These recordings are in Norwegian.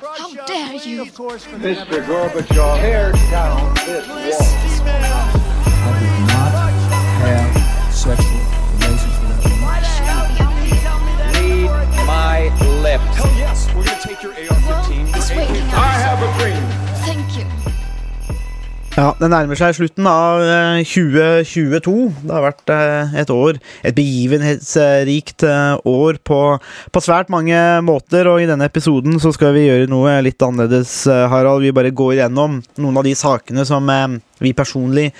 How dare you? Mr. Gorbachev, tear down this wall. I did not have sexual relations with that woman. Read my lips. Hell yes, we're gonna take your AR-15. It's your waiting. I have a dream. Thank you. Ja, Det nærmer seg slutten av eh, 2022. Det har vært eh, et år, et begivenhetsrikt eh, år på, på svært mange måter. Og i denne episoden så skal vi gjøre noe litt annerledes, eh, Harald. Vi bare går gjennom noen av de sakene som eh, vi personlig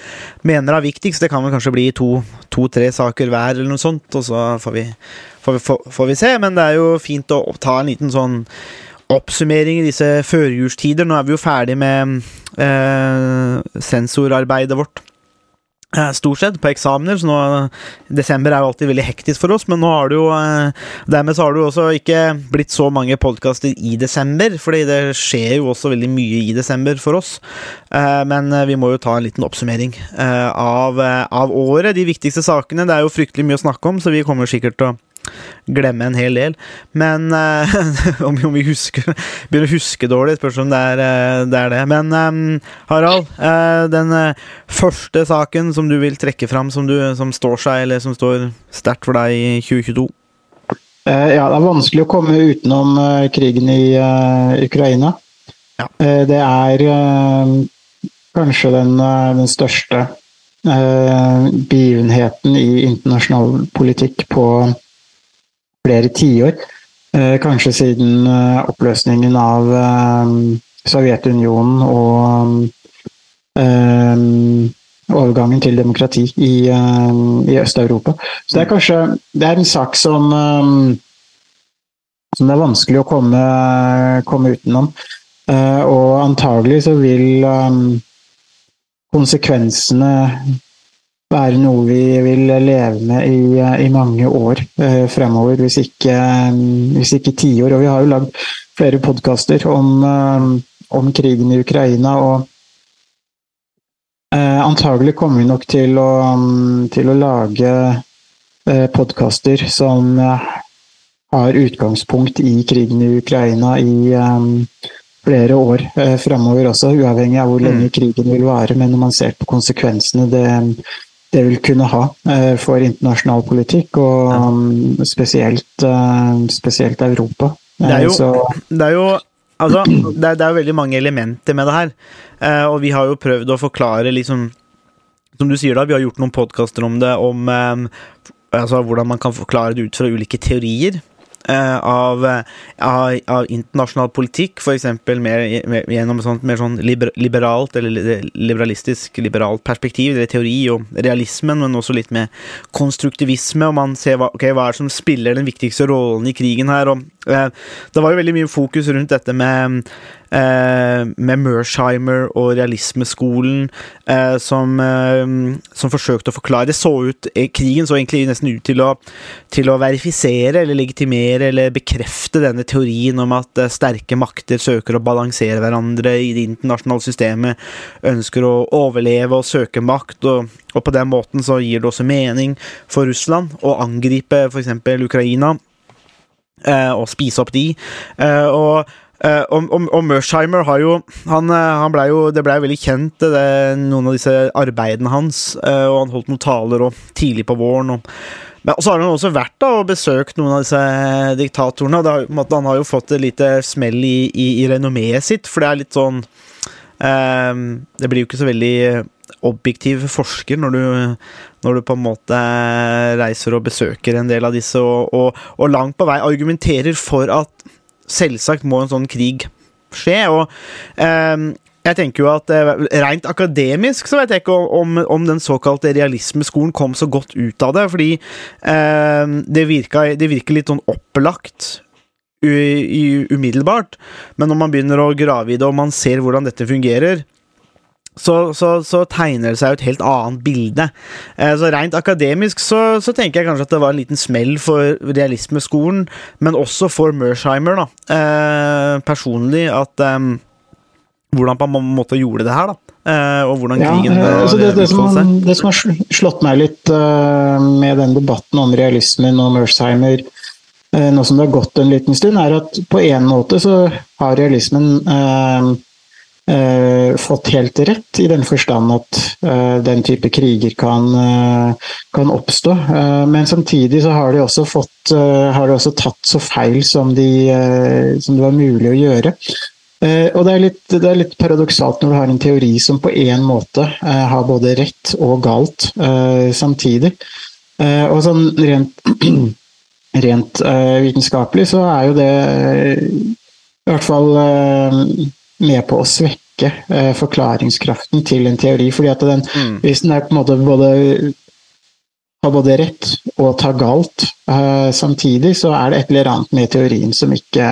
mener er viktigst. Det kan vel kanskje bli to-tre saker hver, eller noe sånt, og så får vi, får, vi, får vi se. Men det er jo fint å ta en liten sånn oppsummering i disse førjulstider. Nå er vi jo ferdig med eh, sensorarbeidet vårt. eh, Stort sett på eksamener, så nå Desember er jo alltid veldig hektisk for oss, men nå har det jo eh, Dermed så har det jo også ikke blitt så mange podkaster i desember, fordi det skjer jo også veldig mye i desember for oss. Eh, Men vi må jo ta en liten oppsummering av, av året. De viktigste sakene. Det er jo fryktelig mye å snakke om, så vi kommer sikkert til å glemme en hel del. Men eh, om, vi- om vi husker begynner å huske dårlig, spørs om det er eh, det. Er det. Men eh, Harald, eh, den eh, første saken som du vil trekke fram som, du, som står seg, eller som står sterkt for deg i 2022? Eh, Ja, det er vanskelig å komme utenom krigen i Ukraina. Ja. Det er kanskje den, den største begivenheten i internasjonal politikk på flere tiår. Eh, Kanskje siden eh, oppløsningen av eh, Sovjetunionen og overgangen til demokrati i, i Øst-Europa. Så det er kanskje det er en sak som, som det er vanskelig å komme, komme utenom. Og antagelig så vil konsekvensene være noe vi vil leve med i, i mange år eh, fremover, hvis ikke, hvis ikke tiår. Og vi har jo lagd flere podkaster om, eh, om krigen i Ukraina, og eh, antagelig kommer vi nok til å, til å lage eh, podkaster som eh, har utgangspunkt i krigen i Ukraina i eh, flere år eh, fremover også, uavhengig av hvor lenge krigen vil vare. Men når man ser på konsekvensene det, det vil kunne ha eh, for internasjonal politikk, og um, spesielt, eh, spesielt Europa. Det er jo- Eh, så, Det er jo Altså, det er, det er veldig mange elementer med det her. Og vi har jo prøvd å forklare liksom Som du sier, da, vi har gjort noen podkaster om det, om altså, hvordan man kan forklare det ut fra ulike teorier. Eh, av, eh, av, av internasjonal politikk, f.eks. gjennom et sånt mer sånn liberalt eller liberalistisk liberalt perspektiv, eller teori og realismen, men også litt med konstruktivisme, og man ser hva, okay, hva er det som spiller den viktigste rollen i krigen her. og eh, Det var jo veldig mye fokus rundt dette med med Mersheimer og realismeskolen, eh, som, eh, som forsøkte å forklare Det så ut, eh, Krigen så egentlig nesten ut til å, til å verifisere eller legitimere eller bekrefte denne teorien om at eh, sterke makter søker å balansere hverandre i det internasjonale systemet, ønsker å overleve og søke makt, og, og på den måten så gir det også mening for Russland å angripe f.eks. Ukraina eh, og spise opp de. Eh, og eh, og, og, og Mersheimer har jo Han, eh, han ble jo Det blei veldig kjent, det, noen av disse arbeidene hans, Uh, og han holdt noen taler og tidlig på våren. og men så har han også vært da og besøkt noen av disse diktatorene. har, han har jo fått et lite smell i, i, i renommeet sitt, for det er litt sånn uh, Det blir jo ikke så veldig objektiv forsker når du, når du på en måte reiser og besøker en del av disse, og, og langt på vei argumenterer for at selvsagt må en sånn krig skje. og eh, jeg tenker jo at eh, Rent akademisk så vet jeg ikke om, om den såkalte realismeskolen kom så godt ut av det, fordi eh, det, virka, det virker litt sånn opplagt umiddelbart, men når man begynner å grave i det og man ser hvordan dette fungerer, så, så, så tegner det seg jo et helt annet bilde. Eh, så Rent akademisk så, så tenker jeg kanskje at det var en liten smell for realismeskolen, men også for Mersheimer, da. Eh, personlig, at eh, hvordan man på en måte gjorde det her, da. Eh, og hvordan ja, krigen eh, eh, altså det, det, som, det som har slått meg litt uh, med den debatten om realismen og Mersheimer uh, nå som det har gått en liten stund, er at på en måte så har realismen eh, eh, fått helt rett, i den forstand at eh, den type kriger kan, eh, kan oppstå. Eh, men samtidig så har de også fått eh, har de også tatt så feil som, de, som det var mulig å gjøre. Og det er, litt, det er litt paradoksalt når du har en teori som på en måte har både rett og galt samtidig. Og sånn rent, rent vitenskapelig så er jo det i hvert fall med på å svekke eh, forklaringskraften til en teori. fordi at den, hvis den er på en måte både har både rett og tar galt eh, samtidig, så er det et eller annet med teorien som ikke,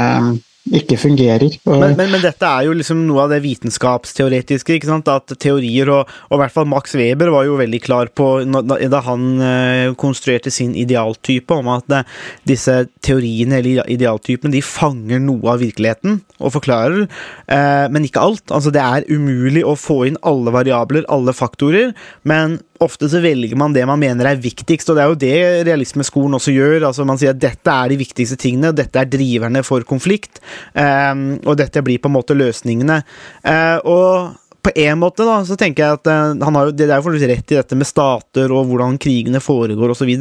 ikke fungerer. Men, men, men dette er jo liksom noe av det vitenskapsteoretiske. ikke sant? At teorier, og, og i hvert fall Max Weber var jo veldig klar på da han eh, konstruerte sin idealtype, om at eh, disse teoriene eller idealtypene de fanger noe av virkeligheten og forklarer, eh, men ikke alt. Altså Det er umulig å få inn alle variabler, alle faktorer, men ofte så velger man det man mener er viktigst, og det er jo det realismeskolen også gjør. altså Man sier at dette er de viktigste tingene, dette er driverne for konflikt, eh, og dette blir på en måte løsningene. Eh, og på en måte da, så tenker jeg at eh, han har Det er jo rett i dette med stater og hvordan krigene foregår osv.,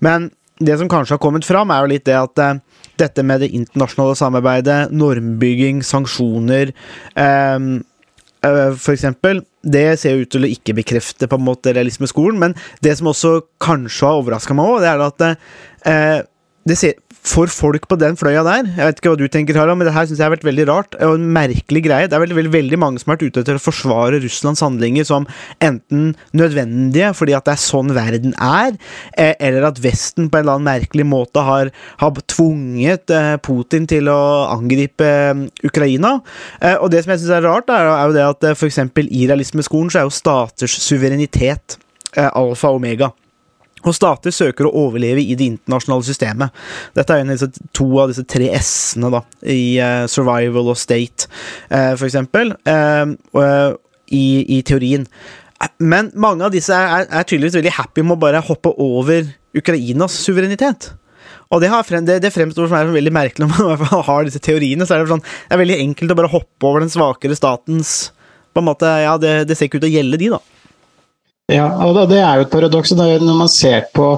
men det som kanskje har kommet fram, er jo litt det at eh, dette med det internasjonale samarbeidet, normbygging, sanksjoner eh, for eksempel, det ser ut til å ikke bekrefte på en måte realismeskolen, men det som også kanskje har overraska meg òg, det er at eh, det ser, for folk på den fløya der Jeg vet ikke hva du tenker, Harald, men det her syns jeg har vært veldig rart og en merkelig greie. Det er veldig, veldig, veldig mange som har vært ute etter å forsvare Russlands handlinger som enten nødvendige fordi at det er sånn verden er, eh, eller at Vesten på en eller annen merkelig måte har, har tvunget eh, Putin til å angripe eh, Ukraina. Og det som jeg syns er rart, er, jo det at f.eks. i realismeskolen så er jo staters suverenitet alfa og omega. Og stater søker å overleve i det internasjonale systemet. Dette er en av disse, to av disse tre S-ene i uh, survival og state, uh, for eksempel, eh, i, i teorien. Men mange av disse er, er tydeligvis veldig happy med å bare hoppe over Ukrainas suverenitet. Og det, frem, det, det fremstår som er veldig merkelig når man har disse teoriene. så er Det sånn, det er veldig enkelt å bare hoppe over den svakere statens på en måte, ja, Det, det ser ikke ut til å gjelde de, da. Ja, og det er jo et paradoks når man ser på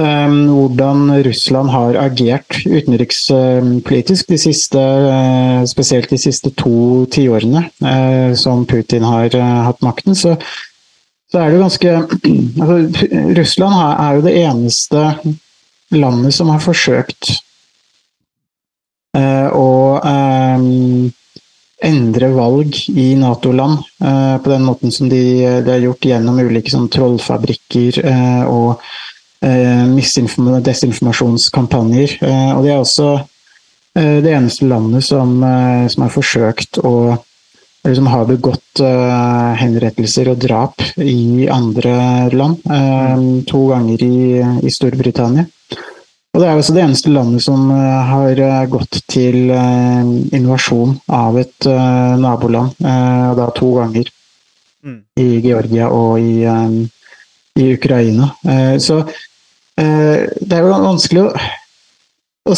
um, hvordan Russland har agert utenrikspolitisk de siste, eh, spesielt de siste to tiårene uh, som Putin har uh, hatt makten, så, så er det jo ganske altså, Russland er jo det eneste landet som har forsøkt uh, å um, endre valg i Nato-land eh, på den måten som de, de har gjort gjennom ulike sånn, trollfabrikker eh, og eh, desinformasjonskampanjer. Eh, og de er også eh, det eneste landet som, eh, som har forsøkt å eller som har begått eh, henrettelser og drap i andre land. eh, to ganger i, i Storbritannia. Og det er også det eneste landet som eh, har eh, gått til eh, invasjon av et naboland, og da to ganger. Mm. I Georgia og i, i Ukraina. Så det er jo vanskelig å, å,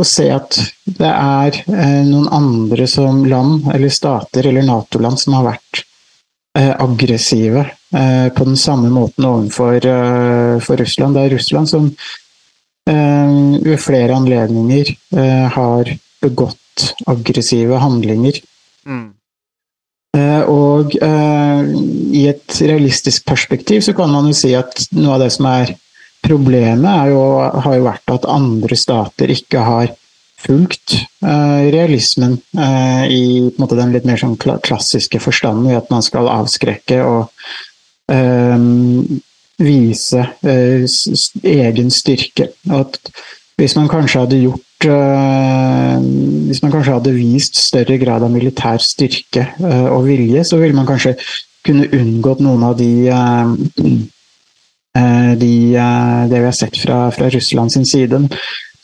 å se at det er noen andre som land, eller stater eller Nato-land, som har vært eh, aggressive eh, på den samme måten overfor for Russland. Det er Russland som ved flere anledninger eh, har begått aggressive handlinger. Eh, og eh, i et realistisk perspektiv så kan man jo si at noe av det som er problemet, jo, har jo vært at andre stater ikke har fulgt eh, realismen eh, i måte, den litt mer sånn klassiske forstanden i at man skal avskrekke og eh, vise eh, egen styrke. At hvis man kanskje hadde gjort eh, Hvis man kanskje hadde vist større grad av militær styrke eh, og vilje, så ville man kanskje kunne unngått noen av de de, det vi har sett fra, fra Russland sin side.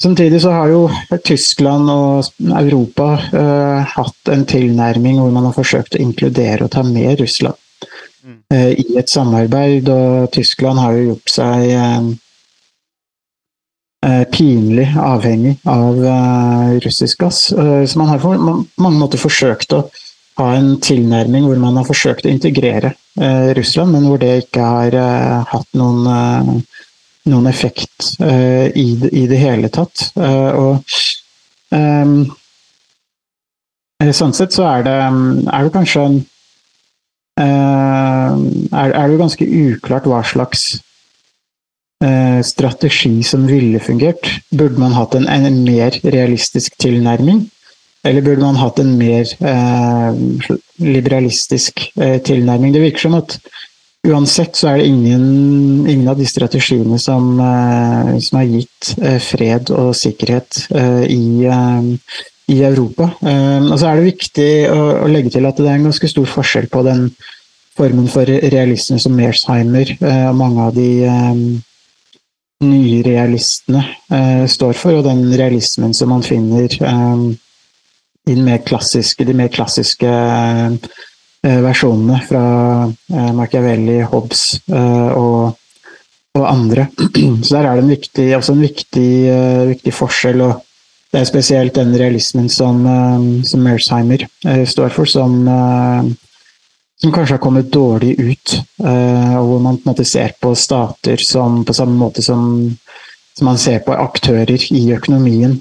Samtidig så har jo Tyskland og Europa hatt en tilnærming hvor man har forsøkt å inkludere og ta med Russland eh, i et samarbeid, og Tyskland har jo gjort seg eh, eh, pinlig avhengig av russisk gass. Så man har på mange måter forsøkt å ha en tilnærming hvor man har forsøkt å integrere Russland, men hvor det ikke har hatt noen, noen effekt i, det, i, det hele tatt. Og eh, Sånn sett så er det, er det kanskje en er, er det ganske uklart hva slags strategi som ville fungert. Burde man hatt en, en mer realistisk tilnærming? Eller burde man hatt en mer eh, liberalistisk eh, tilnærming? Det virker som at uansett så er det ingen, ingen av de strategiene som, eh, som har gitt eh, fred og sikkerhet eh, i, eh, i, Europa. og så er det viktig å, å, legge til at det er en ganske stor forskjell på den formen for realisme som Mersheimer og mange av de nyrealistene står for, og den realismen som man finner i mer de mer klassiske eh, versjonene fra eh, Machiavelli, Hobbes eh, og, og, andre. Så der er det en viktig, også en viktig, viktig, forskjell. og Det er spesielt den realismen som, som Mersheimer står for, som, som kanskje har kommet dårlig ut. og Hvor man på en måte ser på stater som på samme måte som, som man ser på aktører i økonomien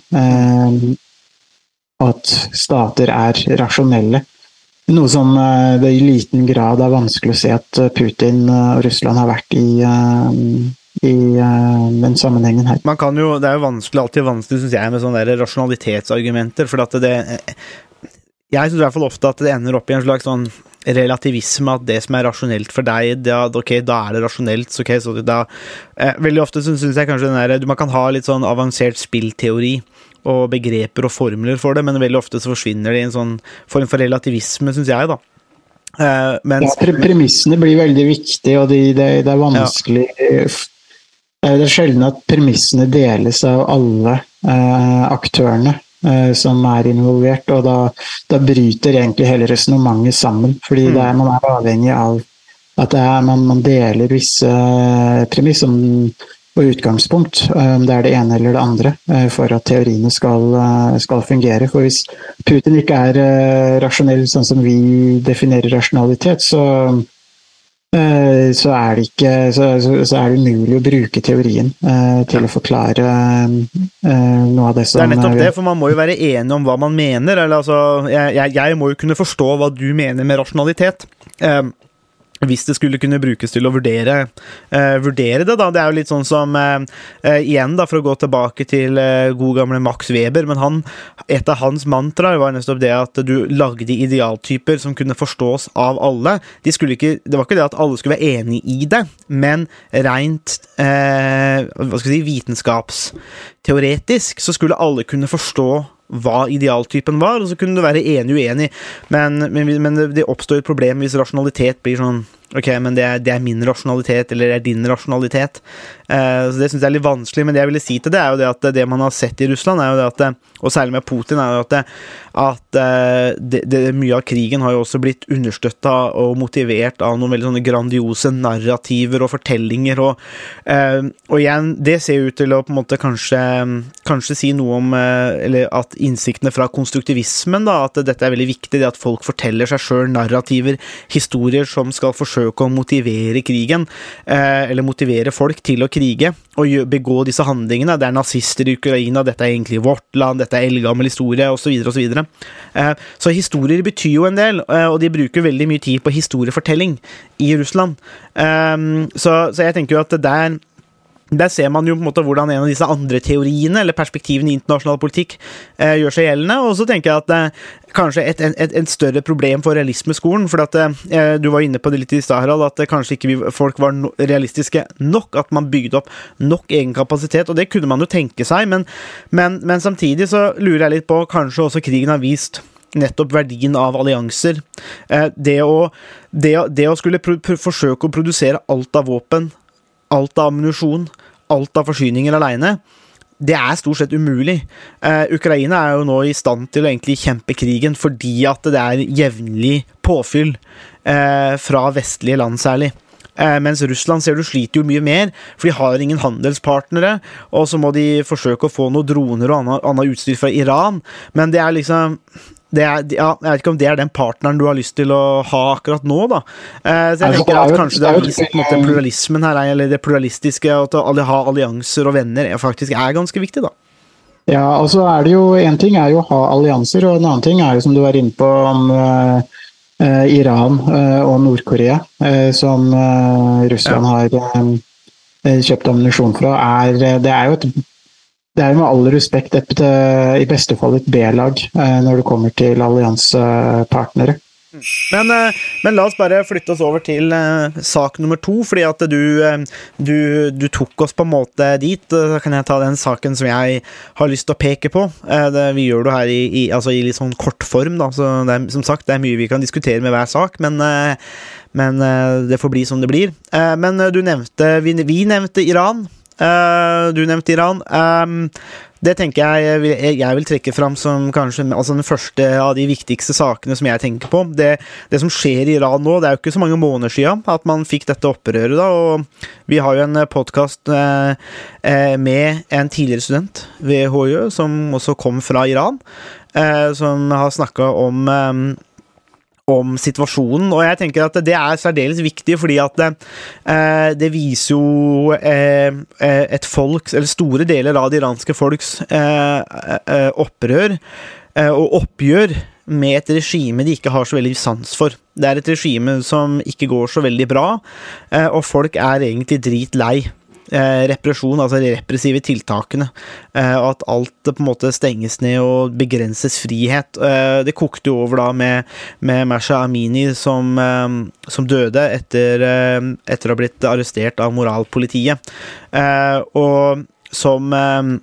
at stater er rasjonelle. Noe som eh, det i liten grad er vanskelig å se at eh, Putin eh, og Russland har vært i, i den sammenhengen her. Man kan jo, Det er jo vanskelig, alltid vanskelig synes jeg, med sånne der rasjonalitetsargumenter. for at det, Jeg syns i hvert fall ofte at det ender opp i en slags sånn relativisme, at det som er rasjonelt for deg, da, ok, da er det rasjonelt. så ok, så da, eh, Veldig ofte syns jeg kanskje den der, man kan ha litt sånn avansert spillteori og begreper og formler for det, men veldig ofte så forsvinner det i en sånn form for relativisme, syns jeg, da. Eh, mens, ja, pre premissene blir veldig viktige, og de, det, det, er vanskelig ja. Det er sjelden at premissene deles av alle uh, aktørene uh, som er involvert, og da, da bryter egentlig hele resonnementet sammen. Fordi mm. er, man er avhengig av at er, man, man, deler visse premiss som og utgangspunkt, eh, om det er det ene eller det andre, eh, for at teoriene skal, eh, skal fungere. For hvis Putin ikke er rasjonell sånn som vi definerer rasjonalitet, så, så er det ikke så, så, er det umulig å bruke teorien til å forklare noe av det som Det er nettopp det, for man må jo være enig om hva man mener. Eller, altså, jeg, jeg, må jo kunne forstå hva du mener med rasjonalitet. Um, hvis det skulle kunne brukes til å vurdere, uh, vurdere det, da. Det er jo litt sånn som uh, uh, Igjen, da, for å gå tilbake til god gamle Max Weber, men han, et av hans mantraer var nettopp det at du lagde idealtyper som kunne forstås av alle. De ikke, det var ikke det at alle skulle være enig i det, men rent hva skal si, vitenskapsteoretisk så skulle alle kunne forstå hva idealtypen var, og så kunne du være enig uenig, men, men, men det oppstår et problem hvis rasjonalitet blir sånn Ok, men det er, det er, min rasjonalitet, eller det er din rasjonalitet. Uh, så Det syns jeg er litt vanskelig, men det jeg ville si til det, er jo det at det man har sett i Russland, er jo det at, og særlig med Putin, er jo at, det, at det, det, mye av krigen har jo også blitt understøtta og motivert av noen veldig sånne grandiose narrativer og fortellinger, og, og igjen, det ser jo ut til å på en måte kanskje, kanskje si noe om Eller at innsiktene fra konstruktivismen, da, at dette er veldig viktig, det at folk forteller seg sjøl narrativer, historier som skal forsøke å motivere krigen, eh, eller motivere folk til å krige og begå disse handlingene. Det er nazister i Ukraina, dette er egentlig vårt land, dette er eldgammel historie, osv., osv. Så, eh, så historier betyr jo en del, eh, og de bruker veldig mye tid på historiefortelling i Russland. Så, så jeg tenker jo at det der der ser man jo på en måte hvordan en av disse andre teoriene eller perspektivene i internasjonal politikk eh, gjør seg gjeldende. Og så tenker jeg at eh, kanskje et, et, et, større problem for realismeskolen for at eh, Du var inne på det litt i stad, Harald, at kanskje ikke vi, folk var no, realistiske nok. At man bygde opp nok egen kapasitet, og det kunne man jo tenke seg. Men, men, men samtidig så lurer jeg litt på kanskje også krigen har vist nettopp verdien av allianser. Eh, det å, det, det å skulle forsøke å produsere alt av våpen alt av ammunisjon, alt av forsyninger aleine, det er stort sett umulig. Eh, Ukraina er jo nå i stand til å egentlig kjempe krigen fordi at det er jevnlig påfyll eh, fra vestlige land, særlig. Eh, mens Russland ser du sliter jo mye mer, for de har ingen handelspartnere. Og så må de forsøke å få noen droner og annet, annet utstyr fra Iran. Men det er liksom det er, ja, jeg vet ikke om det er den partneren du har lyst til å ha akkurat nå, da. Eh, så jeg Altså, tenker er at kanskje det har vist på en måte pluralismen her, eller det pluralistiske, at å ha allianser og venner er faktisk er ganske viktig, da. Ja, og så er det jo En ting er jo å ha allianser, og en annen ting er jo som du var inne på om eh, eh, Iran eh, og Nord-Korea, eh, som eh, Russland har eh, kjøpt ammunisjon fra. Er, eh, det er jo et det er jo med all respekt et, eh, i beste fall et B-lag eh, når det kommer til alliansepartnere. Men, eh, men la oss bare flytte oss over til eh, sak nummer to, fordi at du, eh, du, du tok oss på en måte dit. Da kan jeg ta den saken som jeg har lyst til å peke på. Det, vi gjør det her i, i, altså i litt sånn kort form, da. Så det er, som sagt, det er mye vi kan diskutere med hver sak, men, men det får bli som det blir. Men du nevnte Vi, vi nevnte Iran. Du nevnte Iran. Det tenker jeg jeg vil, trekke fram som kanskje altså den første av de viktigste sakene som jeg tenker på. Det, det som skjer i Iran nå, det er jo ikke så mange måneder siden at man fikk dette opprøret. da, og Vi har jo en podkast eh, eh, med en tidligere student ved HJ som også kom fra Iran, eh, som har snakka om eh, om situasjonen, og jeg tenker at det er særdeles viktig, fordi at det, eh, det viser jo eh, eh, et folks, eller store deler av det iranske folks eh, eh, opprør eh, og oppgjør med et regime de ikke har så veldig sans for. Det er et regime som ikke går så veldig bra, og folk er egentlig dritlei. Eh, represjon, altså de repressive tiltakene. Eh, og at alt på en måte stenges ned og begrenses frihet. Eh, det kokte jo over da med, med Masha Amini som, eh, som døde etter, eh, etter å ha blitt arrestert av moralpolitiet. Eh, og som eh,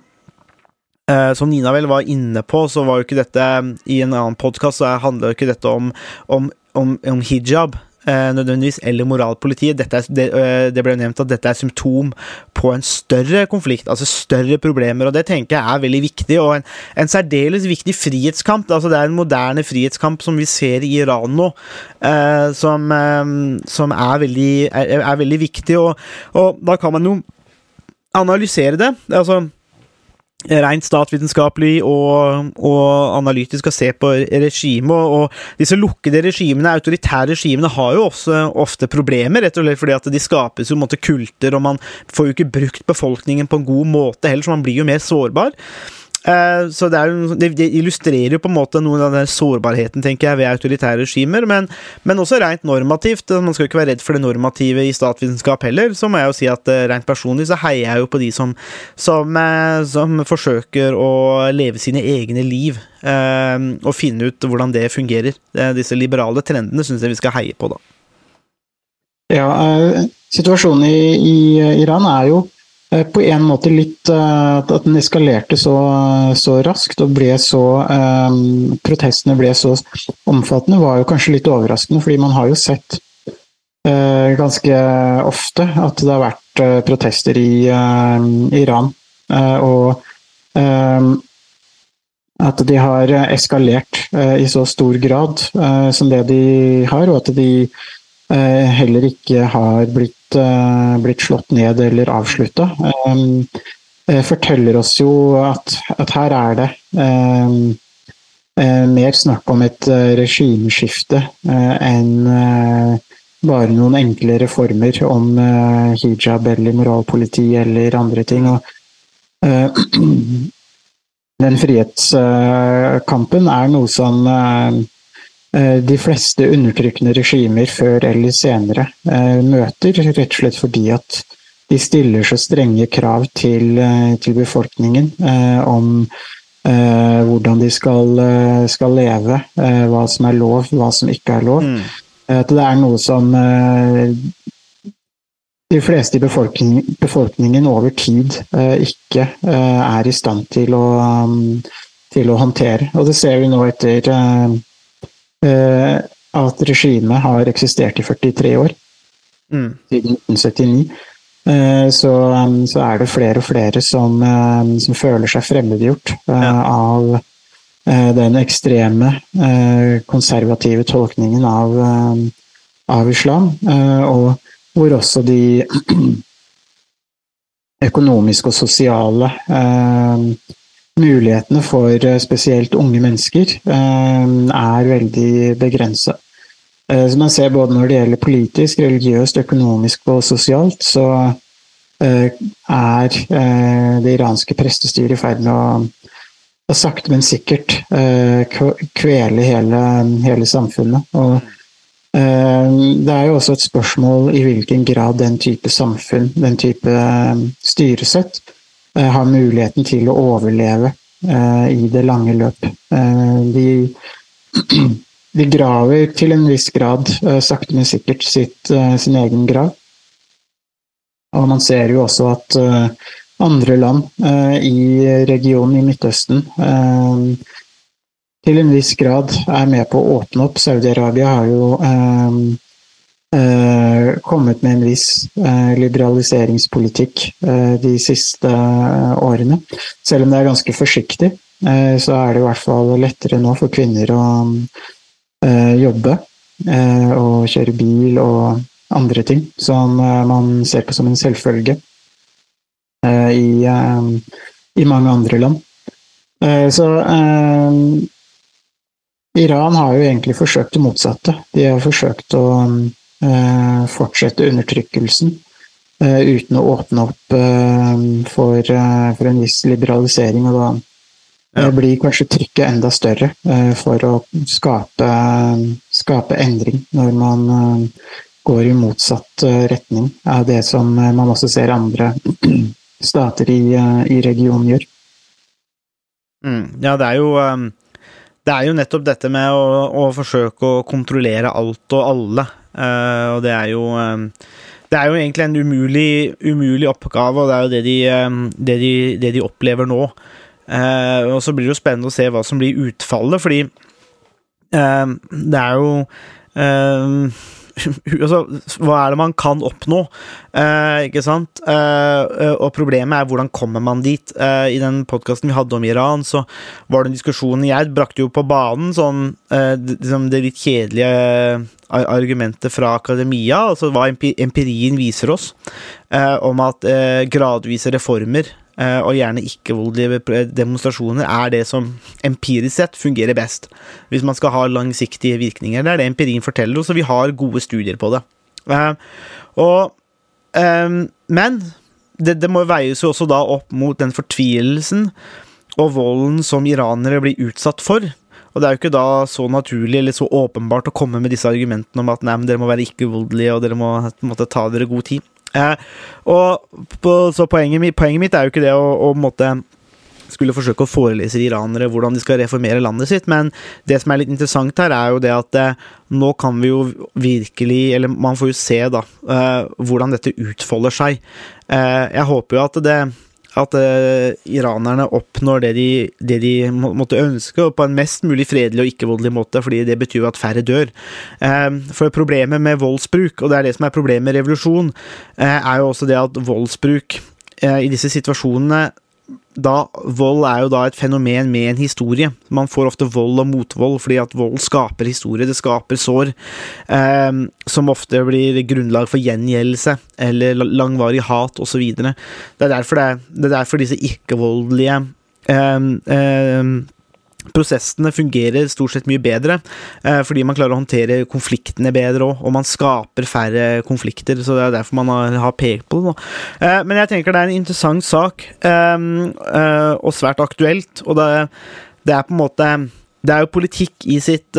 eh, som Nina vel var inne på, så var jo ikke dette I en annen podkast handler jo ikke dette om, om, om, om hijab. Eh, nødvendigvis, eller moralpolitiet. Er, det, eh, det ble nevnt at dette er symptom på en større konflikt, altså større problemer, og det tenker jeg er veldig viktig, og en, en særdeles viktig frihetskamp. altså Det er en moderne frihetskamp som vi ser i Iran nå, eh, som, eh, som er, veldig, er, er veldig viktig, og, og da kan man jo analysere det. altså rent statsvitenskapelig og, og analytisk å se på regimet. Og, disse lukkede regimene, autoritære regimene, har jo også ofte problemer, rett og slett fordi at de skapes jo måte kulter, og man får jo ikke brukt befolkningen på en god måte heller, så man blir jo mer sårbar. Eh, Så det, jo, det illustrerer jo på en måte noe av den sårbarheten tenker jeg, ved autoritære regimer, men, men også rent normativt. Man skal jo ikke være redd for det normative i statsvitenskap heller. Så må jeg jo si at eh, rent personlig så heier jeg jo på de som, som, eh, som forsøker å leve sine egne liv. Og finne ut hvordan det fungerer. Disse liberale trendene syns jeg vi skal heie på, da. Ja, situasjonen i, i Iran er jo på en måte litt eh, at den eskalerte så, så raskt og ble så eh, Protestene ble så omfattende, var jo kanskje litt overraskende, fordi man har jo sett eh, ganske ofte at det har vært eh, protester i eh, Iran. Eh, og eh, at de har eskalert eh, i så stor grad eh, som det de har, og at de eh, heller ikke har blitt, eh, blitt slått ned eller avslutta, forteller oss jo at, at her er det eh, eh, mer snakk om et eh, regimeskifte eh, enn eh, bare noen enkle reformer om eh, hijab eller moralpoliti eller andre ting. Og, eh, den frihetskampen er noe som eh, eh, de fleste undertrykkende regimer før eller senere eh, møter, rett og slett fordi at de stiller så strenge krav til, eh, til befolkningen eh, om eh, hvordan de skal, eh, skal leve, eh, hva som er lov, hva som ikke er lov. Mm. Eh, At det er noe som eh, de fleste i befolkning, befolkningen over tid eh, ikke eh, er i stand til å, um, til å håndtere. Og det ser vi nå etter eh, eh, at regimet har eksistert i 43 år, Mm. siden 1979. Eh, så, um, så er det flere og flere som, eh, som føler seg fremmedgjort eh, Ja. av eh, den ekstreme, eh, konservative tolkningen av, eh, av islam. Eh, og hvor også de økonomiske og sosiale eh, mulighetene for eh, spesielt unge mennesker eh, er veldig begrenset. Som man ser både når det gjelder politisk, religiøst, økonomisk og sosialt, så eh, er eh, det iranske prestestyret i ferd med å, å sakte, men sikkert eh, kvele hele, hele samfunnet. Og Eh, Det er jo også et spørsmål i hvilken grad den type samfunn, den type eh, styresett, eh, har muligheten til å overleve eh, i det lange løp. Eh, De, de graver til en viss grad, eh, sakte, men sikkert, sitt, eh, sin egen grav. Og man ser jo også at eh, andre land eh, i regionen i Midtøsten eh, til en viss grad er med på å åpne opp. Saudi-Arabia har jo eh, eh, kommet med en viss eh, liberaliseringspolitikk eh, de siste eh, årene. Selv om det er ganske forsiktig, eh, så er det i hvert fall lettere nå for kvinner å eh, jobbe eh, og kjøre bil og andre ting som eh, man ser på som en selvfølge eh, i, eh, i mange andre land. Eh, Så eh, Iran har jo egentlig forsøkt det motsatte. De har forsøkt å eh, fortsette undertrykkelsen eh, uten å åpne opp eh, for, eh, for en viss liberalisering. Og da Ja. eh, blir kanskje trykket enda større eh, for å skape, skape endring når man eh, går i motsatt eh, retning av det som eh, man også ser andre stater i, eh, i regionen gjør. Mm, ja, det er jo um, Det er jo nettopp dette med å, å forsøke å kontrollere alt og alle. Eh, og det er jo um, Det er jo egentlig en umulig, umulig oppgave, og det er jo det de, um, det de, det de opplever nå. Eh, og så blir det jo spennende å se hva som blir utfallet, fordi um, det er jo um, altså, hva er det man kan oppnå? Eh, ikke sant? Eh, og problemet er hvordan kommer man dit? Eh, I den podkasten vi hadde om Iran, så var det en diskusjon Jeg brakte jo på banen sånn eh, liksom det litt kjedelige argumentet fra akademia, altså hva empirien viser oss, eh, om at eh, gradvise reformer eh, og gjerne ikke-voldelige demonstrasjoner er det som empirisk sett fungerer best. Hvis man skal ha langsiktige virkninger. Det er det empirien forteller oss, og vi har gode studier på det. Eh, og, eh, men det, det må veies jo også da opp mot den fortvilelsen og volden som iranere blir utsatt for. Og det er jo ikke da så naturlig eller så åpenbart å komme med disse argumentene om at nei, men dere må være ikke-voldelige, og dere må måtte ta dere god tid. Eh, og på, så poenget, poenget mitt er jo ikke det å, å måtte skulle forsøke å forelese iranere hvordan de skal reformere landet sitt, men det som er litt interessant her, er jo det at eh, nå kan vi jo virkelig, eller man får jo se da, eh, hvordan dette utfolder seg. Eh, jeg håper jo at det at uh, iranerne oppnår det de, det de må, måtte ønske, og på en mest mulig fredelig og ikke-voldelig måte, fordi det betyr jo at færre dør. Uh, for problemet med voldsbruk, og det er det som er problemet med revolusjon, uh, er jo også det at voldsbruk i disse situasjonene da, vold er jo da et fenomen med en historie. Man får ofte vold og motvold, fordi at vold skaper historie, det skaper sår, eh, som ofte blir grunnlag for gjengjeldelse eller langvarig hat osv. Det, er det, det er derfor disse ikke-voldelige eh, eh, prosessene fungerer stort sett mye bedre, eh, fordi man klarer å håndtere konfliktene bedre og man skaper færre konflikter, så det er derfor man har, pekt på det. Eh, men jeg tenker det er en interessant sak, eh, og svært aktuelt, og det, er på en måte Det er jo politikk i sitt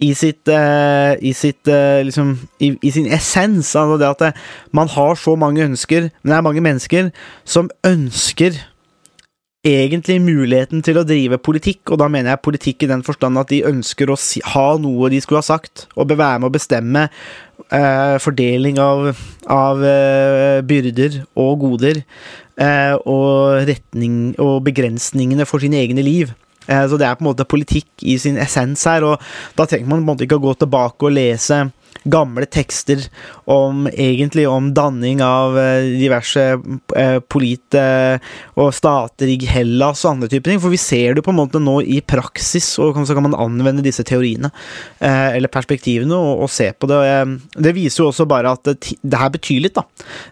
i sitt, uh, i, sitt uh, liksom, i, i sin essens. Altså det at det, man har så mange ønsker, men det er mange mennesker som ønsker egentlig muligheten til å drive politikk, og da mener jeg politikk i den forstand at de ønsker å si, ha noe de skulle ha sagt, og være med å bestemme eh, fordeling av, av eh, byrder og goder, eh, og retning og begrensningene for sine egne liv. Eh, Så det er på en måte politikk i sin essens her, og da trenger man på en måte ikke å gå tilbake og lese gamle tekster om egentlig om danning av eh, diverse eh, polit eh, og stater i Hellas og andre typer ting. For vi ser det på en måte nå i praksis, og så kan man anvende disse teoriene eller perspektivene og, og se på det. Det viser jo også bare at det, det her betyr litt, da.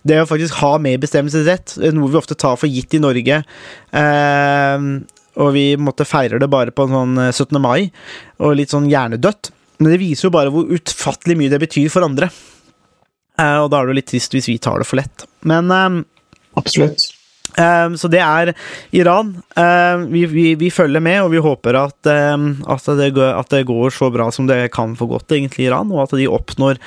Det å faktisk ha medbestemmelsesrett, noe vi ofte tar for gitt i Norge. Og vi måtte feirer det bare på en sånn eh, 17. mai, og litt sånn hjernedødt. Men det viser jo bare hvor utfattelig mye det betyr for andre. Uh, og da er det jo litt trist hvis vi tar det for lett. Men eh, Absolutt. eh, Så det er Iran. Eh, vi, vi, vi følger med, og vi håper at, at, det går, at det går så bra som det kan for godt, egentlig, i Iran, og at de oppnår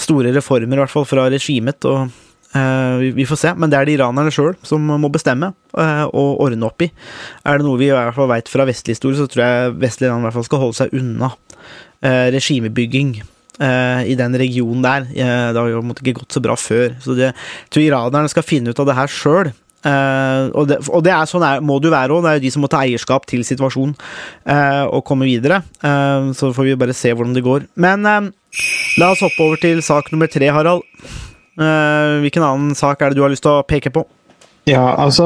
store reformer, i hvert fall fra regimet. og Uh, vi- vi får se, men det er det iranerne sjøl som må bestemme uh, og ordne opp i. Er det noe vi i hvert fall veit fra vestlig historie, så tror jeg vestlige land i hvert fall skal holde seg unna regimebygging eh, i den regionen der. Eh, det har jo ikke gått så bra før. Så jeg tror iranerne skal finne ut av det her sjøl. og, det, og det er sånn er, må det jo være òg. Det er jo de som må ta eierskap til situasjonen uh, og komme videre. Uh, så får vi bare se hvordan det går. Men eh, la oss hoppe over til sak nummer tre, Harald. Eh, hvilken annen sak er det du har lyst til å peke på? Ja, altså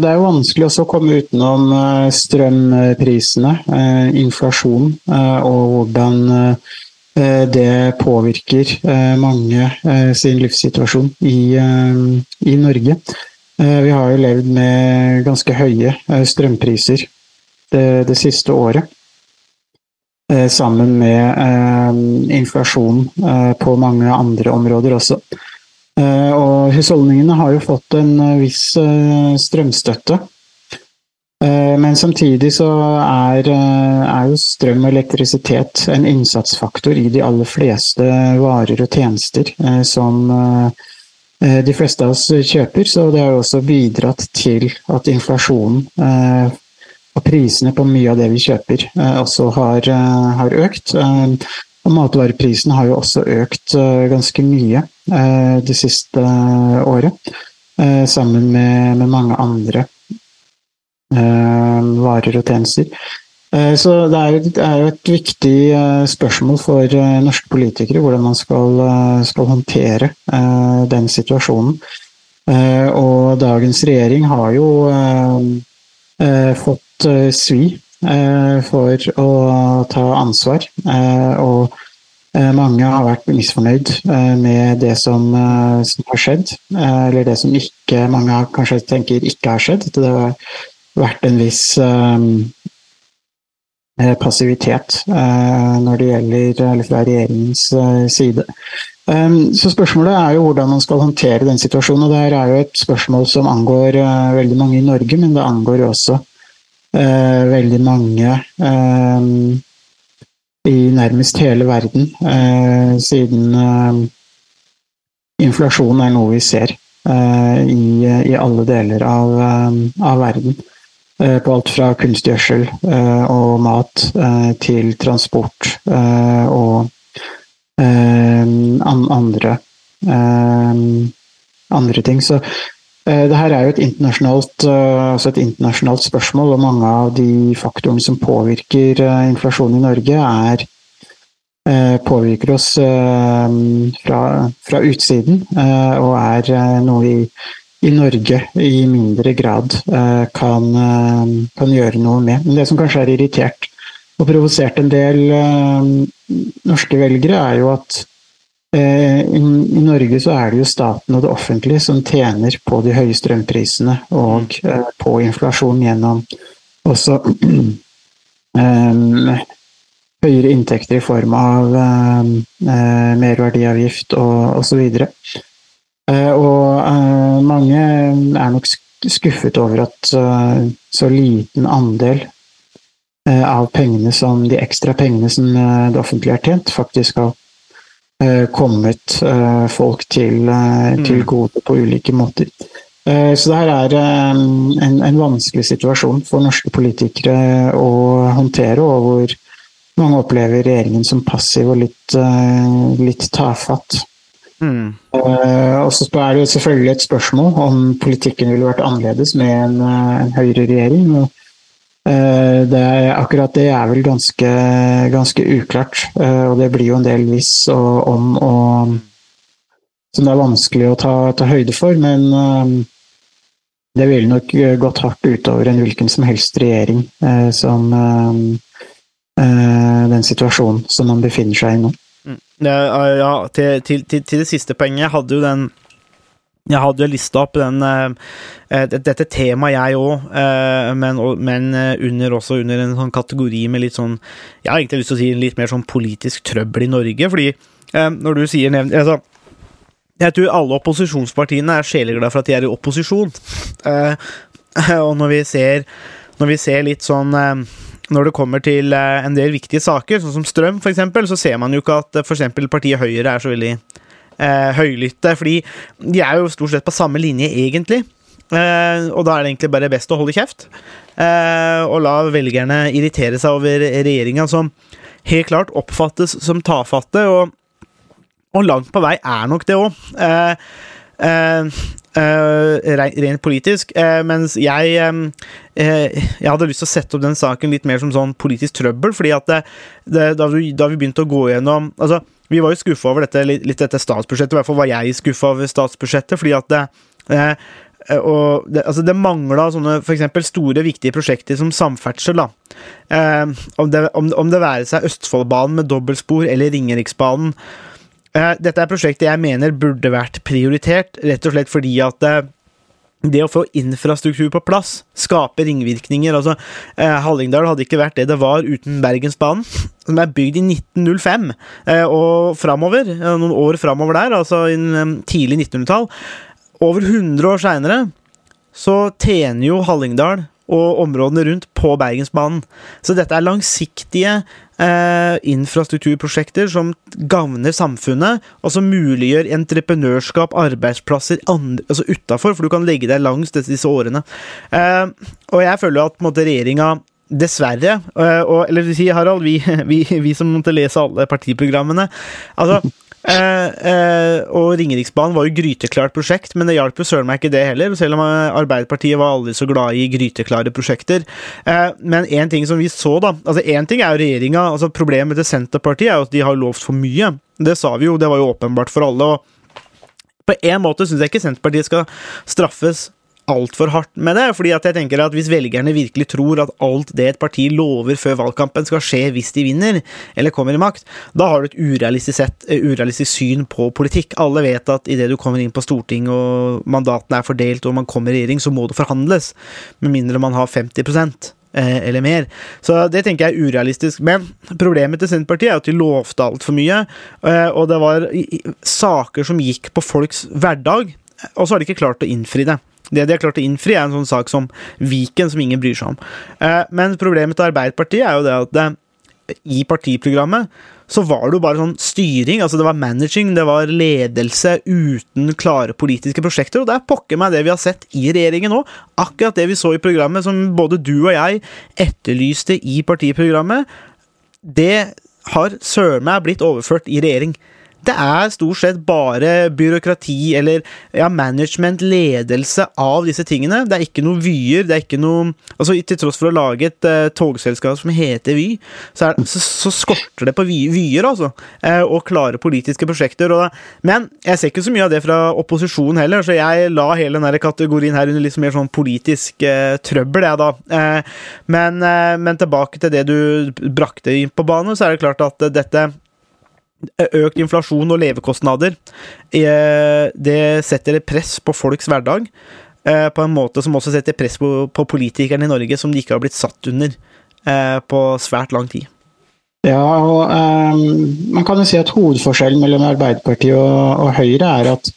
det er jo vanskelig også å komme utenom eh, strømprisene, eh, inflasjon, eh, og hvordan det påvirker mange sin livssituasjon i, i Norge. Vi har jo levd med ganske høye strømpriser det, det siste året. Sammen med inflasjon på mange andre områder også. Eh, Og husholdningene har jo fått en eh, viss eh, strømstøtte. Men samtidig så er, er jo strøm og elektrisitet en innsatsfaktor i de aller fleste varer og tjenester som de fleste av oss kjøper. Så det har jo også bidratt til at inflasjonen og prisene på mye av det vi kjøper også har, har økt. Og matvareprisen har jo også økt eh, ganske mye eh, det siste eh, året, sammen med, med mange andre varer og tjenester. Så det er, jo, det et viktig spørsmål for norske politikere hvordan man skal, skal håndtere den situasjonen. Og dagens regjering har jo fått svi for å ta ansvar. eh, Og eh, mange har vært misfornøyd eh, med det som, eh, har skjedd. eh, Eller det som ikke mange kanskje tenker ikke har skjedd. Det har vært en viss eh, eh, passivitet eh, når det gjelder eller fra regjeringens eh, side. Så spørsmålet er jo hvordan man skal håndtere den situasjonen. og Det er jo et spørsmål som angår eh, veldig mange i Norge, men det angår jo også eh, veldig mange eh, i nærmest hele verden, eh, siden eh, inflasjon er noe vi ser eh, i, i alle deler av, eh, av verden. På alt fra kunstgjødsel og mat til transport og an andre, andre ting. Så eh, det her er jo et internasjonalt, eh, altså et internasjonalt spørsmål, og mange av de faktorene som påvirker inflasjonen i Norge, er eh, påvirker oss eh, fra, fra utsiden, eh, og er eh, noe vi i Norge i mindre grad eh, kan, eh, kan gjøre noe med. Men det som kanskje er irritert og provosert en del eh, norske velgere, er jo at eh, i, i Norge så er det jo staten og det offentlige som tjener på de høye strømprisene og eh, på inflasjon gjennom også eh, høyere inntekter i form av eh, eh, merverdiavgift og osv. Eh, og eh, mange er nok skuffet over at eh, så liten andel eh, av pengene som de ekstra pengene som eh, det offentlige har tjent, faktisk har eh, kommet eh, folk til, eh, til gode på ulike måter. Eh, Så det her er eh, en, en vanskelig situasjon for norske politikere å håndtere, og hvor mange opplever regjeringen som passiv og litt, eh, litt tafatt. Mm. Eh, Og så er det jo selvfølgelig et spørsmål om politikken ville vært annerledes med en, eh, en høyreregjering. Eh, det er, akkurat det er vel ganske, ganske uklart, eh, og det blir jo en del hvis og om og som det er vanskelig å ta, ta høyde for, men eh, det ville nok gått hardt utover en hvilken som helst regjering som den situasjonen som man befinner seg i nå. Ja, ja til, til, til, til det siste poenget. Jeg hadde jo den Jeg hadde jo lista opp den eh, eh, dette temaet, jeg òg, men, og- men eh, under, også under en sånn kategori med litt sånn Jeg har egentlig lyst til å si litt mer sånn politisk trøbbel i Norge, fordi eh, når du sier nevn... altså, Jeg tror alle opposisjonspartiene er sjeleglade for at de er i opposisjon. Eh, og når vi ser Når vi ser litt sånn eh, når det kommer til eh, en del viktige saker, sånn som strøm f.eks., så ser man jo ikke at eh, eksempel partiet Høyre er så veldig eh, høylytte, fordi de er jo stort sett på samme linje, egentlig. Eh, og da er det egentlig bare best å holde kjeft eh, og la velgerne irritere seg over regjeringa, som helt klart oppfattes som tafatte, og, og langt på vei er nok det òg. Eh, eh, eh, re- rent politisk. Uh, mens jeg eh, uh, Jeg hadde lyst til å sette opp den saken litt mer som sånn politisk trøbbel, fordi at det, det, da, vi, da vi begynte å gå gjennom Altså, vi var jo skuffa over dette, litt, dette statsbudsjettet, i hvert fall var jeg skuffa over statsbudsjettet, fordi at det eh, eh, og det, altså det mangla sånne eksempel store, viktige prosjekter som samferdsel. da. Eh, om, det, om, om det være seg Østfoldbanen med dobbeltspor eller Ringeriksbanen. Eh, dette er prosjekter jeg mener burde vært prioritert, rett og slett fordi at eh, det å få infrastruktur på plass skaper ringvirkninger. altså eh, Hallingdal hadde ikke vært det det var uten Bergensbanen, som er bygd i 1905 eh, og framover, noen år framover der, altså i eh, tidlig 1900-tall. Over 100 år seinere så tjener jo Hallingdal og områdene rundt på Bergensbanen. Så dette er langsiktige eh, infrastrukturprosjekter som gagner samfunnet, og som muliggjør entreprenørskap, arbeidsplasser andre, altså utafor, for du kan legge deg langs disse, årene. Eh, og jeg føler at på regjeringa Dessverre, eh, og, eller si, Harald, vi, vi, vi som måtte lese alle partiprogrammene altså, Og Ringeriksbanen var jo gryteklart prosjekt, men det hjalp jo søren meg ikke det heller, selv om eh, Arbeiderpartiet var aldri så glad i gryteklare prosjekter. Eh, men én ting som vi så, da altså Én ting er jo regjeringa, altså problemet til Senterpartiet er jo at de har lovt for mye. Det sa vi jo, det var jo åpenbart for alle. og på en måte syns jeg ikke Senterpartiet skal straffes altfor hardt med det. fordi at jeg tenker at Hvis velgerne virkelig tror at alt det et parti lover før valgkampen skal skje hvis de vinner, eller kommer i makt, da har du et urealistisk, sett, eh, urealistisk syn på politikk. Alle vet at idet du kommer inn på Stortinget og mandatene er fordelt og man kommer i regjering, så må det forhandles. Med mindre man har 50 eh, eller mer. Så det tenker jeg er urealistisk. Men problemet til Senterpartiet er at de lovte altfor mye, eh, og det var saker som gikk på folks hverdag, og så har de ikke klart å innfri det. Det de har klart å innfri, er en sånn sak som Viken, som ingen bryr seg om. Eh, Men problemet til Arbeiderpartiet er jo det at det, i partiprogrammet så var det jo bare sånn styring, altså det var managing, det var ledelse uten klare politiske prosjekter, og det er pokker meg det vi har sett i regjeringen nå. Akkurat det vi så i programmet som både du og jeg etterlyste i partiprogrammet, det har søren meg blitt overført i regjering. Det er stort sett bare byråkrati eller ja, management, ledelse av disse tingene. Det er ikke noe vyer. det er ikke noe, altså Til tross for å lage et uh, togselskap som heter Vy, så, så, så skorter det på vy, vyer, altså. Uh, og klare politiske prosjekter. Og, men jeg ser ikke så mye av det fra opposisjonen heller, så jeg la hele denne kategorien her under litt mer sånn politisk uh, trøbbel, jeg, da. Eh, men, men tilbake til det du brakte inn på banen, så er det klart at dette Økt inflasjon og levekostnader eh, det setter et press på folks hverdag. eh, På en måte som også setter press på, politikerne i Norge, som de ikke har blitt satt under eh, på svært lang tid. Ja, og um, man kan jo si at hovedforskjellen mellom Arbeiderpartiet og, og Høyre er at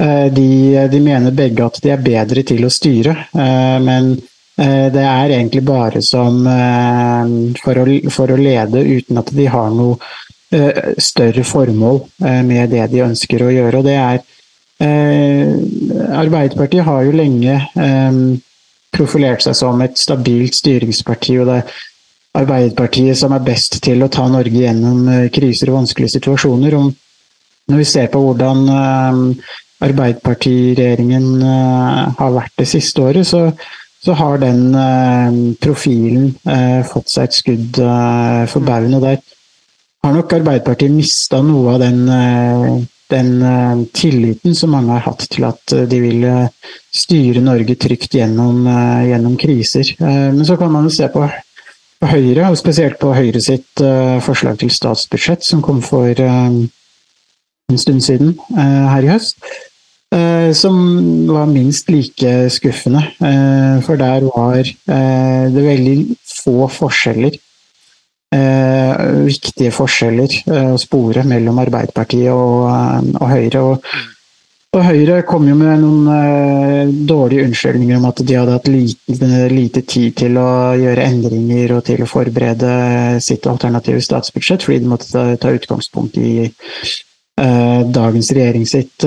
uh, de, de mener begge at de er bedre til å styre, uh, men uh, det er egentlig bare som for, å, for å lede uten at de har noe større formål eh, med det de ønsker å gjøre. Og det er eh, Arbeiderpartiet har jo lenge eh, profilert seg som et stabilt styringsparti. og det er Arbeiderpartiet som er best til å ta Norge gjennom eh, kriser og vanskelige situasjoner. Når vi ser på hvordan eh, Arbeiderpartiregjeringen eh, har vært det siste året, så, så har den eh, profilen eh, fått seg et skudd eh, for baugen. Og der har nok Arbeiderpartiet mista noe av den, eh, den eh, tilliten som mange har hatt til at eh, de vil styre Norge trygt gjennom, gjennom kriser. Men så kan man jo se på, på Høyre, og spesielt på Høyre sitt forslag til statsbudsjett, som kom for en stund siden her i høst. Som var minst like skuffende. For der var det veldig få forskjeller. Eh, Viktige forskjeller eh, å spore mellom Arbeiderpartiet og, eh, og Høyre. Og, og Høyre kom jo med noen eh, dårlige unnskyldninger om at de hadde hatt lite, lite tid til å gjøre endringer og til å forberede sitt alternative statsbudsjett, fordi de måtte ta, ta utgangspunkt i dagens regjering sitt,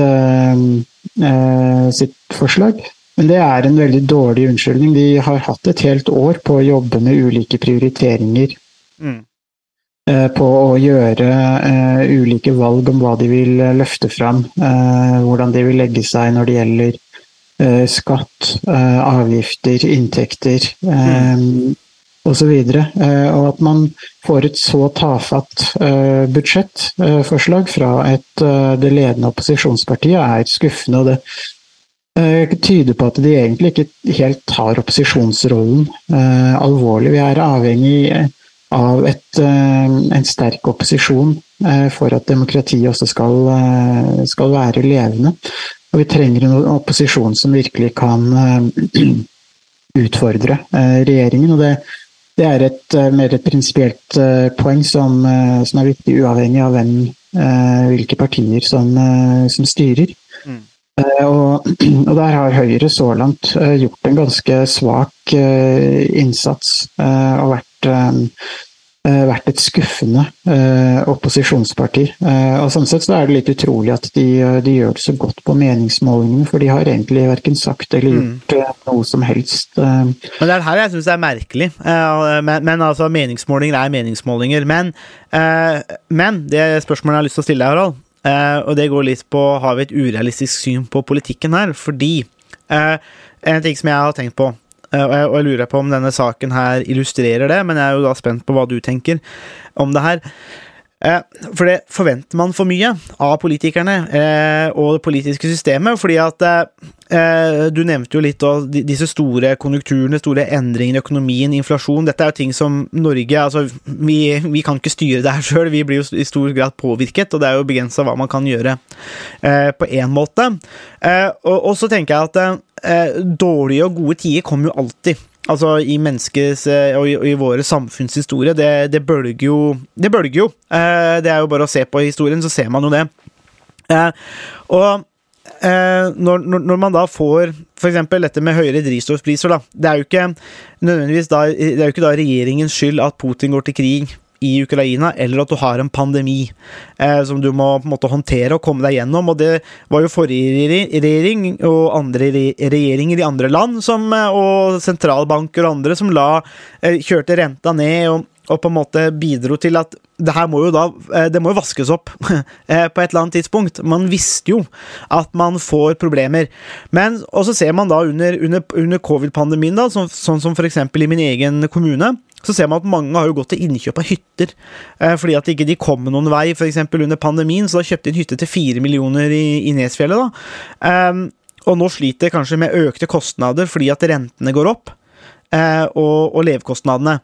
sitt forslag. Men det er en veldig dårlig unnskyldning. De har hatt et helt år på å jobbe med ulike prioriteringer. Mm. eh, På å gjøre eh, ulike valg om hva de vil eh, løfte fram. hvordan de vil legge seg når det gjelder skatt, avgifter, inntekter mm. osv. Eh, og at man får et så tafatt budsjettforslag fra et, det ledende opposisjonspartiet, er skuffende. og det tyder på at de egentlig ikke helt tar opposisjonsrollen eh, alvorlig. Vi er avhengig av et, eh, en sterk opposisjon eh, for at demokratiet også skal, eh, skal være levende. Og vi trenger en opposisjon som virkelig kan utfordre regjeringen. og det det er et mer et prinsipielt poeng som, som er viktig, uavhengig av hvem, hvilke partier som, som styrer. Mm. Og, og der har Høyre så langt gjort en ganske svak innsats og vært, vært et skuffende eh, opposisjonsparti. Eh, Og Sånn sett så er det litt utrolig at de, eh, de gjør det så godt på meningsmålingene, for de har egentlig verken sagt eller Mm. gjort mm. noe som helst. eh, Men det er her jeg syns det er merkelig. Eh, men, men altså, meningsmålinger er meningsmålinger. Men, eh, men det spørsmålet jeg har lyst til å stille deg, Harald, eh, og det går litt på har vi et urealistisk syn på politikken her. Fordi eh, en ting som jeg har tenkt på, eh, og jeg, og jeg lurer på om denne saken her illustrerer det, men jeg er jo da spent på hva du tenker om det her. Eh, For det forventer man for mye av politikerne eh, og det politiske systemet. fordi at eh, eh, Du nevnte jo litt av disse store konjunkturene, store endringene i økonomien, inflasjon. Dette er jo ting som Norge altså Vi, vi kan ikke styre det her sjøl, vi blir jo i stor grad påvirket. Og det er jo begrensa hva man kan gjøre eh, på én måte. Eh, og, og så tenker jeg at eh, dårlige og gode tider kommer jo alltid. Altså i menneskets eh, og i, og i våre samfunnshistorie. Det, det bølger jo. Det bølger jo. Eh, det er jo bare å se på historien, så ser man jo det. Eh, og eh, når, når man da får f.eks. dette med høyere drivstoffpriser, da. Det er jo ikke nødvendigvis da, det er jo ikke da regjeringens skyld at Putin går til krig i Ukraina, eller at du har en pandemi eh, som du må på en måte håndtere og komme deg gjennom. Og det var jo forrige regjering og andre regjeringer i andre land som, eh, og sentralbanker og andre som la, eh, kjørte renta ned og, og på en måte bidro til at det her må jo da eh, Det må jo vaskes opp eh, på et eller annet tidspunkt. Man visste jo at man får problemer. Men Og så ser man da under, under, under covid-pandemien, da, sånn, sånn som f.eks. i min egen kommune, så ser man at mange har jo gått til innkjøp av hytter. Eh, fordi at ikke de kom noen vei, f.eks. under pandemien. Så da kjøpte de en hytte til fire millioner i, Nesfjellet. da. Ehm, og nå sliter kanskje med økte kostnader fordi at rentene går opp. eh, og, og levekostnadene.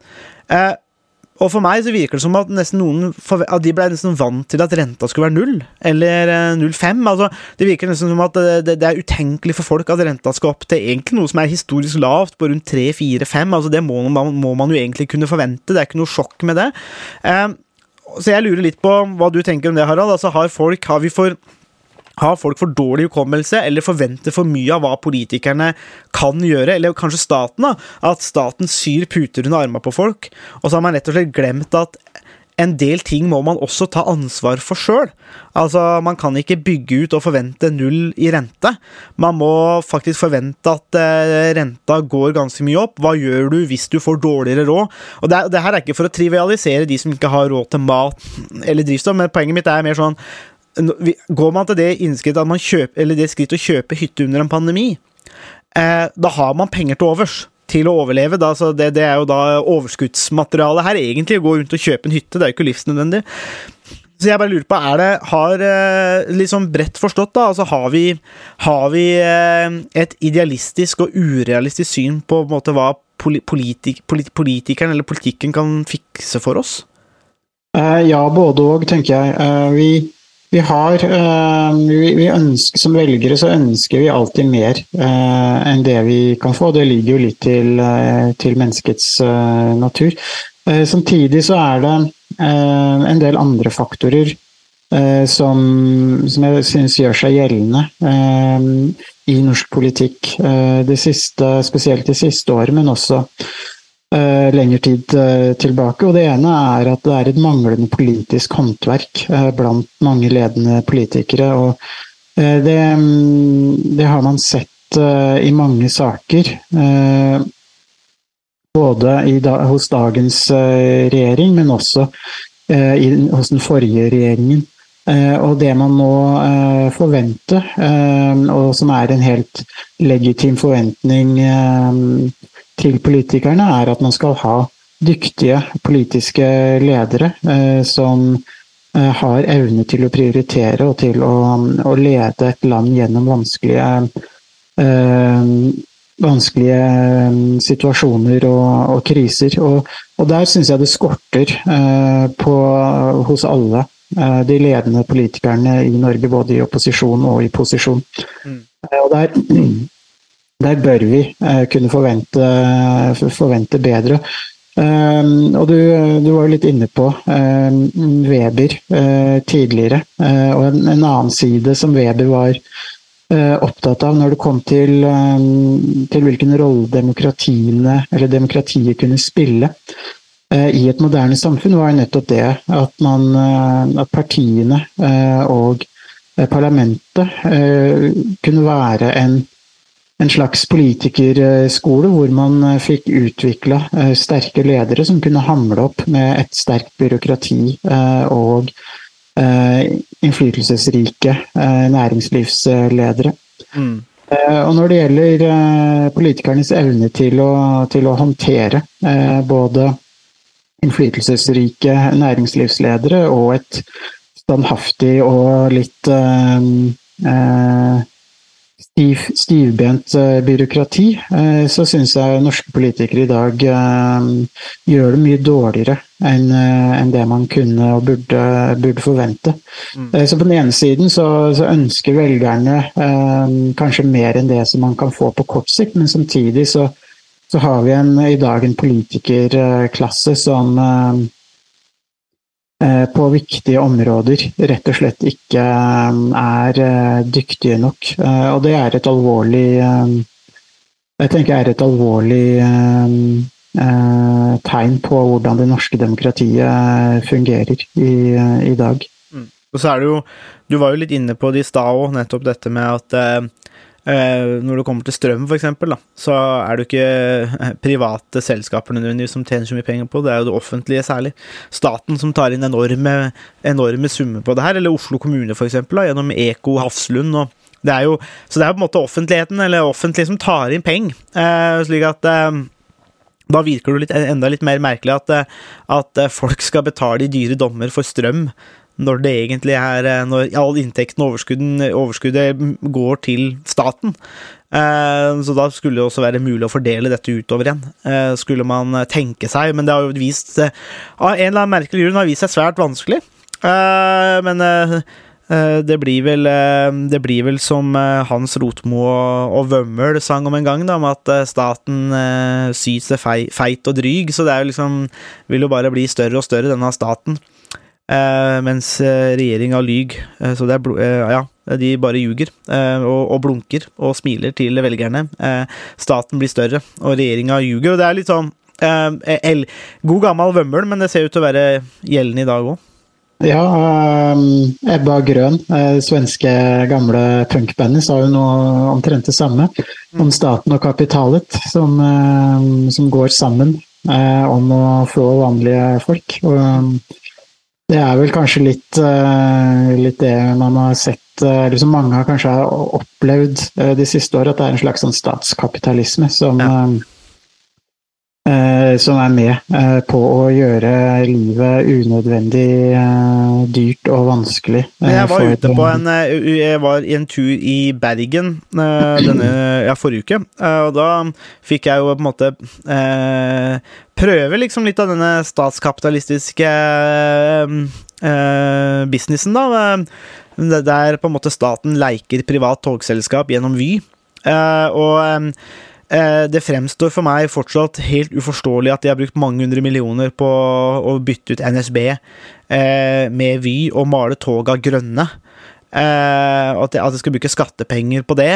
Eh, og for meg så virker det som at nesten noen at de ble nesten vant til at renta skulle være null, eller eh, 0,5. Altså, det virker nesten som at det, det, det er utenkelig for folk at renta skal opp til egentlig noe som er historisk lavt, på rundt 3-4-5. Altså, det må må man jo egentlig kunne forvente. Det er ikke noe sjokk med det. Eh, så jeg lurer litt på hva du tenker om det, Harald. Altså, har, folk, har vi for har folk for dårlig hukommelse eller forventer for mye av hva politikerne kan gjøre, eller kanskje staten, da, at staten syr puter under armene på folk, og så har man rett og slett glemt at en del ting må man også ta ansvar for sjøl. Altså, man kan ikke bygge ut og forvente null i rente. Man må faktisk forvente at eh, renta går ganske mye opp. Hva gjør du hvis du får dårligere råd? Og det, det her er ikke for å trivialisere de som ikke har råd til mat eller drivstoff, men poenget mitt er mer sånn Går man til det innskrittet at man kjøper, eller det skritt å kjøpe hytte under en pandemi, eh, da har man penger til overs. til å overleve. Da, så det, det er jo da overskuddsmaterialet her. Egentlig å gå rundt og kjøpe en hytte, det er jo ikke livsnødvendig. Så jeg bare lurer på, er det har liksom bredt forstått, da? Altså har vi, har vi eh, et idealistisk og urealistisk syn på, på måte, hva politik, polit politikeren eller politikken kan fikse for oss? Eh, ja, både og, tenker jeg. Vi, vi har eh, vi, ønsker, Som velgere så ønsker vi alltid mer enn det vi kan få. Det ligger jo litt til, til menneskets natur. Samtidig så er det en del andre faktorer som, som jeg syns gjør seg gjeldende i norsk politikk. Det siste, spesielt det siste året, men også lengre tid uh, tilbake. Og det ene er at det er et manglende politisk håndverk uh, blant mange ledende politikere. Og det, um, det, har man sett i mange saker. både da, hos dagens regjering, men også i, hos den forrige regjeringen. Og det man må forvente, og som er en helt legitim forventning til politikerne, er at man skal ha dyktige politiske ledere eh, som eh, har evne til å prioritere og til å, å lede et land gjennom vanskelige, eh, vanskelige eh, situasjoner og, og kriser. Og, og der syns jeg det skorter eh, på, hos alle eh, de ledende politikerne i Norge, både i opposisjon og i posisjon. Mm. og der der bør vi eh, kunne forvente, forvente bedre. Um, og du, du, var jo litt inne på um, Weber uh, tidligere. Uh, og en, en, annen side som Weber var uh, opptatt av når det kom til, um, til hvilken rolle demokratiet kunne spille i et moderne samfunn, var nettopp det at, man, at partiene og parlamentet kunne være en en slags politikerskole hvor man eh, fikk utvikla eh, sterke ledere som kunne hamle opp med et sterkt byråkrati eh, og innflytelsesrike næringslivsledere. Mm. Og når det gjelder politikernes evne til å, til å håndtere både innflytelsesrike næringslivsledere og et standhaftig og litt eh, stivbent uh, byråkrati, uh, så syns jeg norske politikere i dag uh, gjør det mye dårligere enn det man kunne og burde, burde forvente. Mm. så på den ene siden så, så ønsker velgerne kanskje mer enn det som man kan få på kort sikt, men samtidig så, så har vi en, i dag en politikerklasse som Eh, på viktige områder rett og slett ikke eh, er eh, dyktige nok. Og det er et alvorlig Jeg tenker er et alvorlig tegn på hvordan det norske demokratiet fungerer i, i dag. Mm. Og så er det jo Du var jo litt inne på det i stad òg, nettopp dette med at Eh, når det kommer til strøm, f.eks., så er det jo ikke eh, private selskaper nødvendigvis som tjener så mye penger på det, er jo det offentlige særlig. Staten som tar inn enorme, enorme summer på det her, eller Oslo kommune f.eks., gjennom Eko Hafslund. og det er jo, så det er på en måte offentligheten, eller offentlig, som tar inn penger. Eh, slik at eh, da virker det litt, enda litt mer merkelig at, eh, at folk skal betale i dyre dommer for strøm når det egentlig er eh, Når all inntekten og overskuddet går til staten. Eh, så da skulle det også være mulig å fordele dette utover igjen, eh, skulle man tenke seg. Men det har jo vist Av en eller annen merkelig grunn har vist seg svært vanskelig. Men det blir, vel, det blir vel som Hans Rotmo og Vømmøl sang om en gang, da, om at staten syes feit og dryg. Så det er jo liksom, vil jo bare bli større og større, denne staten. Uh, mens uh, regjeringa lyver. Uh, så det er ja, de bare ljuger og, og, blunker og smiler til velgerne. staten blir større, og regjeringa ljuger. Og det er litt sånn god gammel vømmøl, men det ser ut til å være gjeldende i dag òg. Ja, Ebba Grøn, svenske gamle punkbandet, sa jo noe omtrent det samme mm. om staten og kapitalet, som, som går sammen om å få vanlige folk. Og, det er vel kanskje litt, uh, litt det man har sett eller liksom Mange har kanskje opplevd uh, de siste årene, at det er en slags sånn statskapitalisme som, ja. Eh, som er med eh, på å gjøre livet unødvendig eh, dyrt og vanskelig. Jeg var ute på en Jeg var i en tur i Bergen denne, ja, forrige uke, og da fikk jeg jo på en måte eh, prøve liksom litt av denne statskapitalistiske eh, businessen, da. Der på en måte staten leiker privat togselskap gjennom Vy. Eh, og det fremstår for meg fortsatt helt uforståelig at de har brukt mange hundre millioner på å bytte ut NSB eh, med Vy og male toga grønne. Eh, at de, skal bruke skattepenger på det.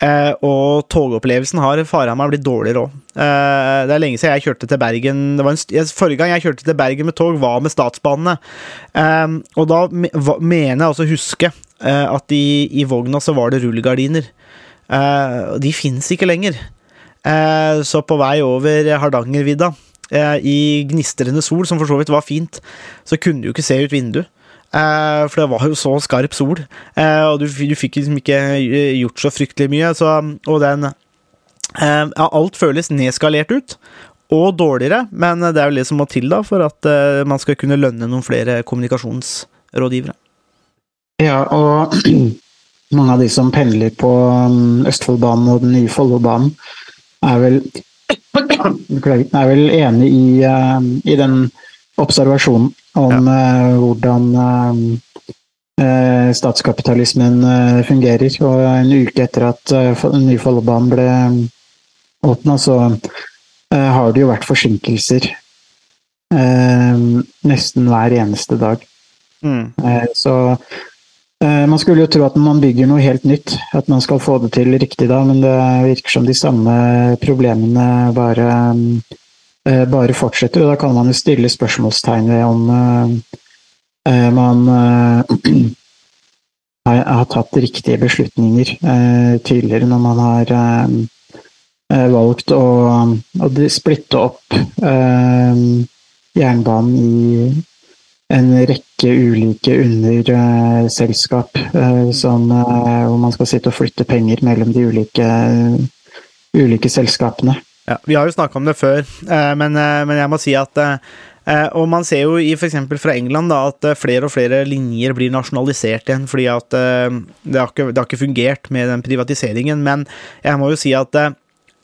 Eh, og togopplevelsen har fara meg blitt dårligere òg. Eh, det er lenge siden jeg kjørte til Bergen Forrige gang jeg kjørte til Bergen med tog, var med Statsbanene. Eh, og da me, mener jeg også å huske eh, at i, i vogna så var det rullegardiner. Eh, de fins ikke lenger. Eh, så på vei over Hardangervidda, eh, i gnistrende sol, som for så vidt var fint, så kunne du jo ikke se ut vinduet. For det var jo så skarp sol, og du, du fikk liksom ikke gjort så fryktelig mye. Så, og den ja, Alt føles nedskalert ut, og dårligere, men det er jo det som må til da for at uh, man skal kunne lønne noen flere kommunikasjonsrådgivere. Ja, og mange av de som pendler på um, Østfoldbanen og den nye Follobanen, er vel er vel enig i, um, i den observasjonen om uh, hvordan um, uh, statskapitalismen uh, fungerer. Og en uke etter at den nye Follobanen ble åpna, så har det jo vært forsinkelser nesten hver eneste dag. Mm. Så man skulle jo tro at man bygger noe helt nytt, at man skal få det til riktig da, men det virker som de samme problemene bare, eh, bare fortsetter. Og da kan man jo stille spørsmålstegn ved om eh, eh, man eh, har, tatt riktige beslutninger eh, tidligere når man har eh, eh, valgt å, å splitte opp eh, jernbanen i en rekke ulike underselskap eh, som, eh, hvor man skal sitte og flytte penger mellom de ulike, ulike selskapene. Ja, vi har jo snakka om det før, eh, men, men jeg må si at Og man ser jo i f.eks. fra England da, at flere og flere linjer blir nasjonalisert igjen, fordi at det har, ikke, det har ikke fungert med den privatiseringen. Men jeg må jo si at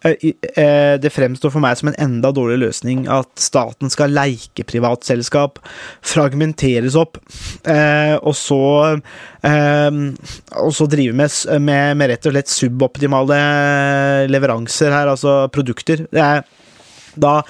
det fremstår for meg som en enda dårligere løsning at staten skal leike privatselskap, fragmenteres opp, eh, og så eh, og så drive med, med, med rett og slett suboptimale leveranser her, altså produkter. Er, da,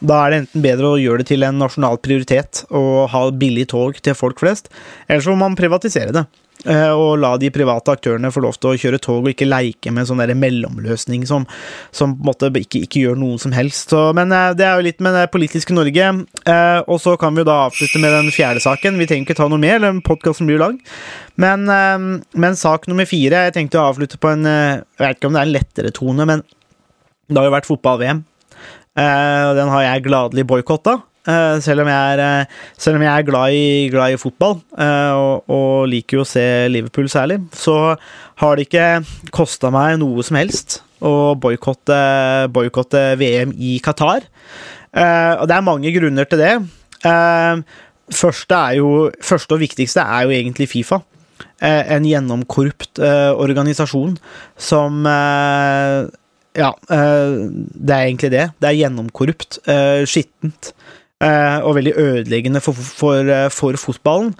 da er det enten bedre å gjøre det til en nasjonal prioritet og ha billig tog til folk flest, eller så må man privatisere det. Eh, Og la de private aktørene få lov til å kjøre tog, og ikke leike med sånn der mellomløsning som, som på en måte ikke, ikke gjør noe som helst. Så, men eh, det er jo litt med det politiske Norge. Eh, Og så kan vi jo da avslutte med den fjerde saken. Vi trenger ikke ta noe mer, den podkasten blir jo lang. Men, men sak nummer fire Jeg tenkte å avslutte på en Jeg vet ikke om det er en lettere tone, men det har jo vært fotball-VM. Den har jeg gladelig boikotta. Eh, selv, om jeg er, eh, om jeg er glad i, glad i fotball, eh, og, og liker jo å se Liverpool særlig, så har det ikke kosta meg noe som helst å boikotte VM i Qatar. Og det er mange grunner til det. Første, jo, første og viktigste er jo egentlig Fifa. En gjennomkorrupt organisasjon som Ja, det er egentlig det. Det er gjennomkorrupt, skittent. Eh, og veldig ødeleggende for, for, eh, for fotballen.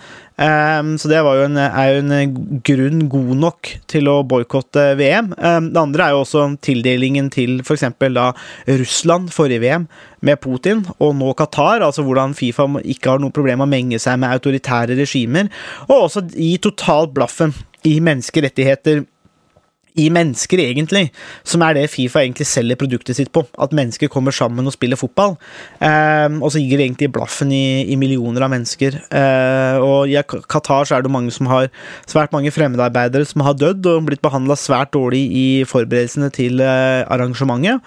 Eh, så det jo en, er jo en grunn god nok til å boikotte VM. Det andre er jo også tildelingen til f.eks. da Russland forrige VM, med Putin, og nå Qatar. Altså hvordan Fifa ikke har noe problem med å menge seg med autoritære regimer, og også gi totalt blaffen i menneskerettigheter i mennesker, egentlig, som er det Fifa egentlig selger produktet sitt på. At mennesker kommer sammen og spiller fotball. Ehm, og så gir det egentlig blaffen i, i millioner av mennesker. Eh, og i Qatar så er det mange som har svært mange fremmedarbeidere som har dødd og blitt behandla svært dårlig i forberedelsene til eh, arrangementet.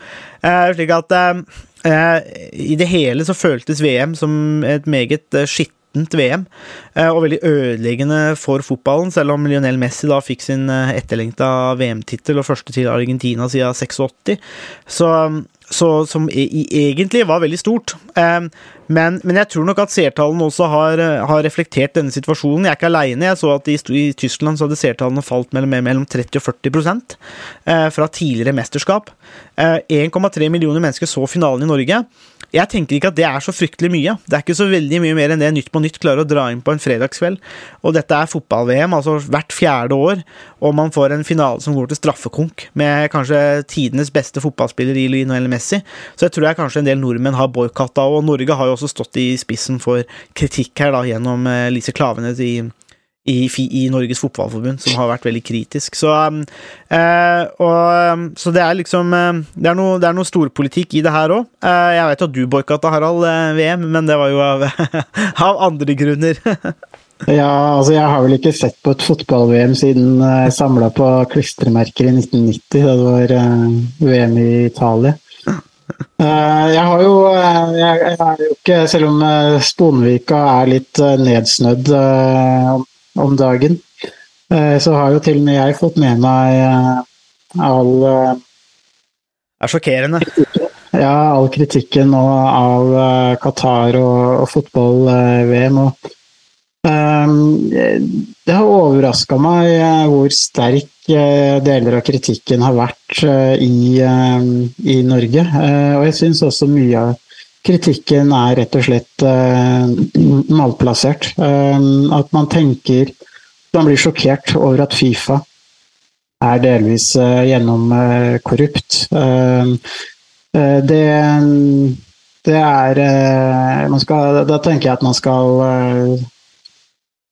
Eh, slik at eh, i det hele så føltes VM som et meget eh, skittent VM, eh, og veldig ødeleggende for fotballen, selv om Lionel Messi da fikk sin eh, etterlengta VM-tittel og første til Argentina siden 86. Så så, som e egentlig var veldig stort. Um, men, men, jeg tror nok at seertallene også har, har, reflektert denne situasjonen. Jeg er ikke aleine. Jeg så at i, i Tyskland så hadde seertallene falt mellom, mellom 30 og 40 uh, fra tidligere mesterskap. Uh, 1,3 millioner mennesker så finalen i Norge. Jeg tenker ikke at det er så fryktelig mye. Det er ikke så veldig mye mer enn det Nytt på Nytt klarer å dra inn på en fredagskveld. Og dette er fotball-VM, altså hvert fjerde år, og man får en finale som går til straffekonk, med kanskje tidenes beste fotballspiller i Lionel Messi. Så jeg tror jeg kanskje en del nordmenn har boikotta, og Norge har jo også stått i spissen for kritikk her, da, gjennom eh, Lise Klavenes i i, i, Norges Fotballforbund, som har vært veldig kritisk. Så, øh, og, um, så det er liksom uh, Det er noe, det er noe storpolitikk i det her òg. Eh, jeg vet at du boikotta Harald uh, VM, men det var jo av, av andre grunner. ja, altså jeg har vel ikke sett på et fotball-VM siden jeg samla på klistremerker i 1990, da det var VM i Italia. jeg har jo jeg, er jo ikke Selv om Sponvika er litt nedsnødd dagen. Eh, så har jo til og med jeg fått med meg eh, all Det er sjokkerende. Ja, all kritikken av eh, Qatar og, og fotball-VM. og Det har overraska meg hvor sterk deler av kritikken har vært i, i Norge. Og jeg syns også mye av kritikken er rett og slett uh, malplassert. Uh, at man tenker Man blir sjokkert over at Fifa er delvis uh, gjennomkorrupt. det, det er skal, Da tenker jeg at man skal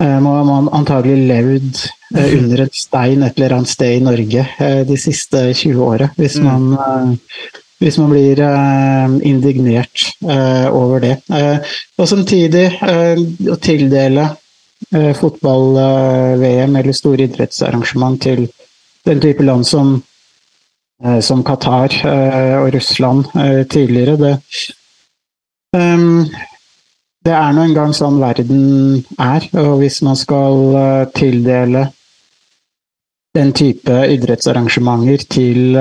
man har antagelig levd under en stein et eller annet sted i Norge de siste 20 åra. Hvis mm. Hvis man blir uh, indignert uh, over det. Uh, og samtidig å tildele fotball-VM eller store idrettsarrangement til den type land som, som Qatar og Russland tidligere, det, det er nå engang sånn verden er. Og hvis man skal tildele den type idrettsarrangementer til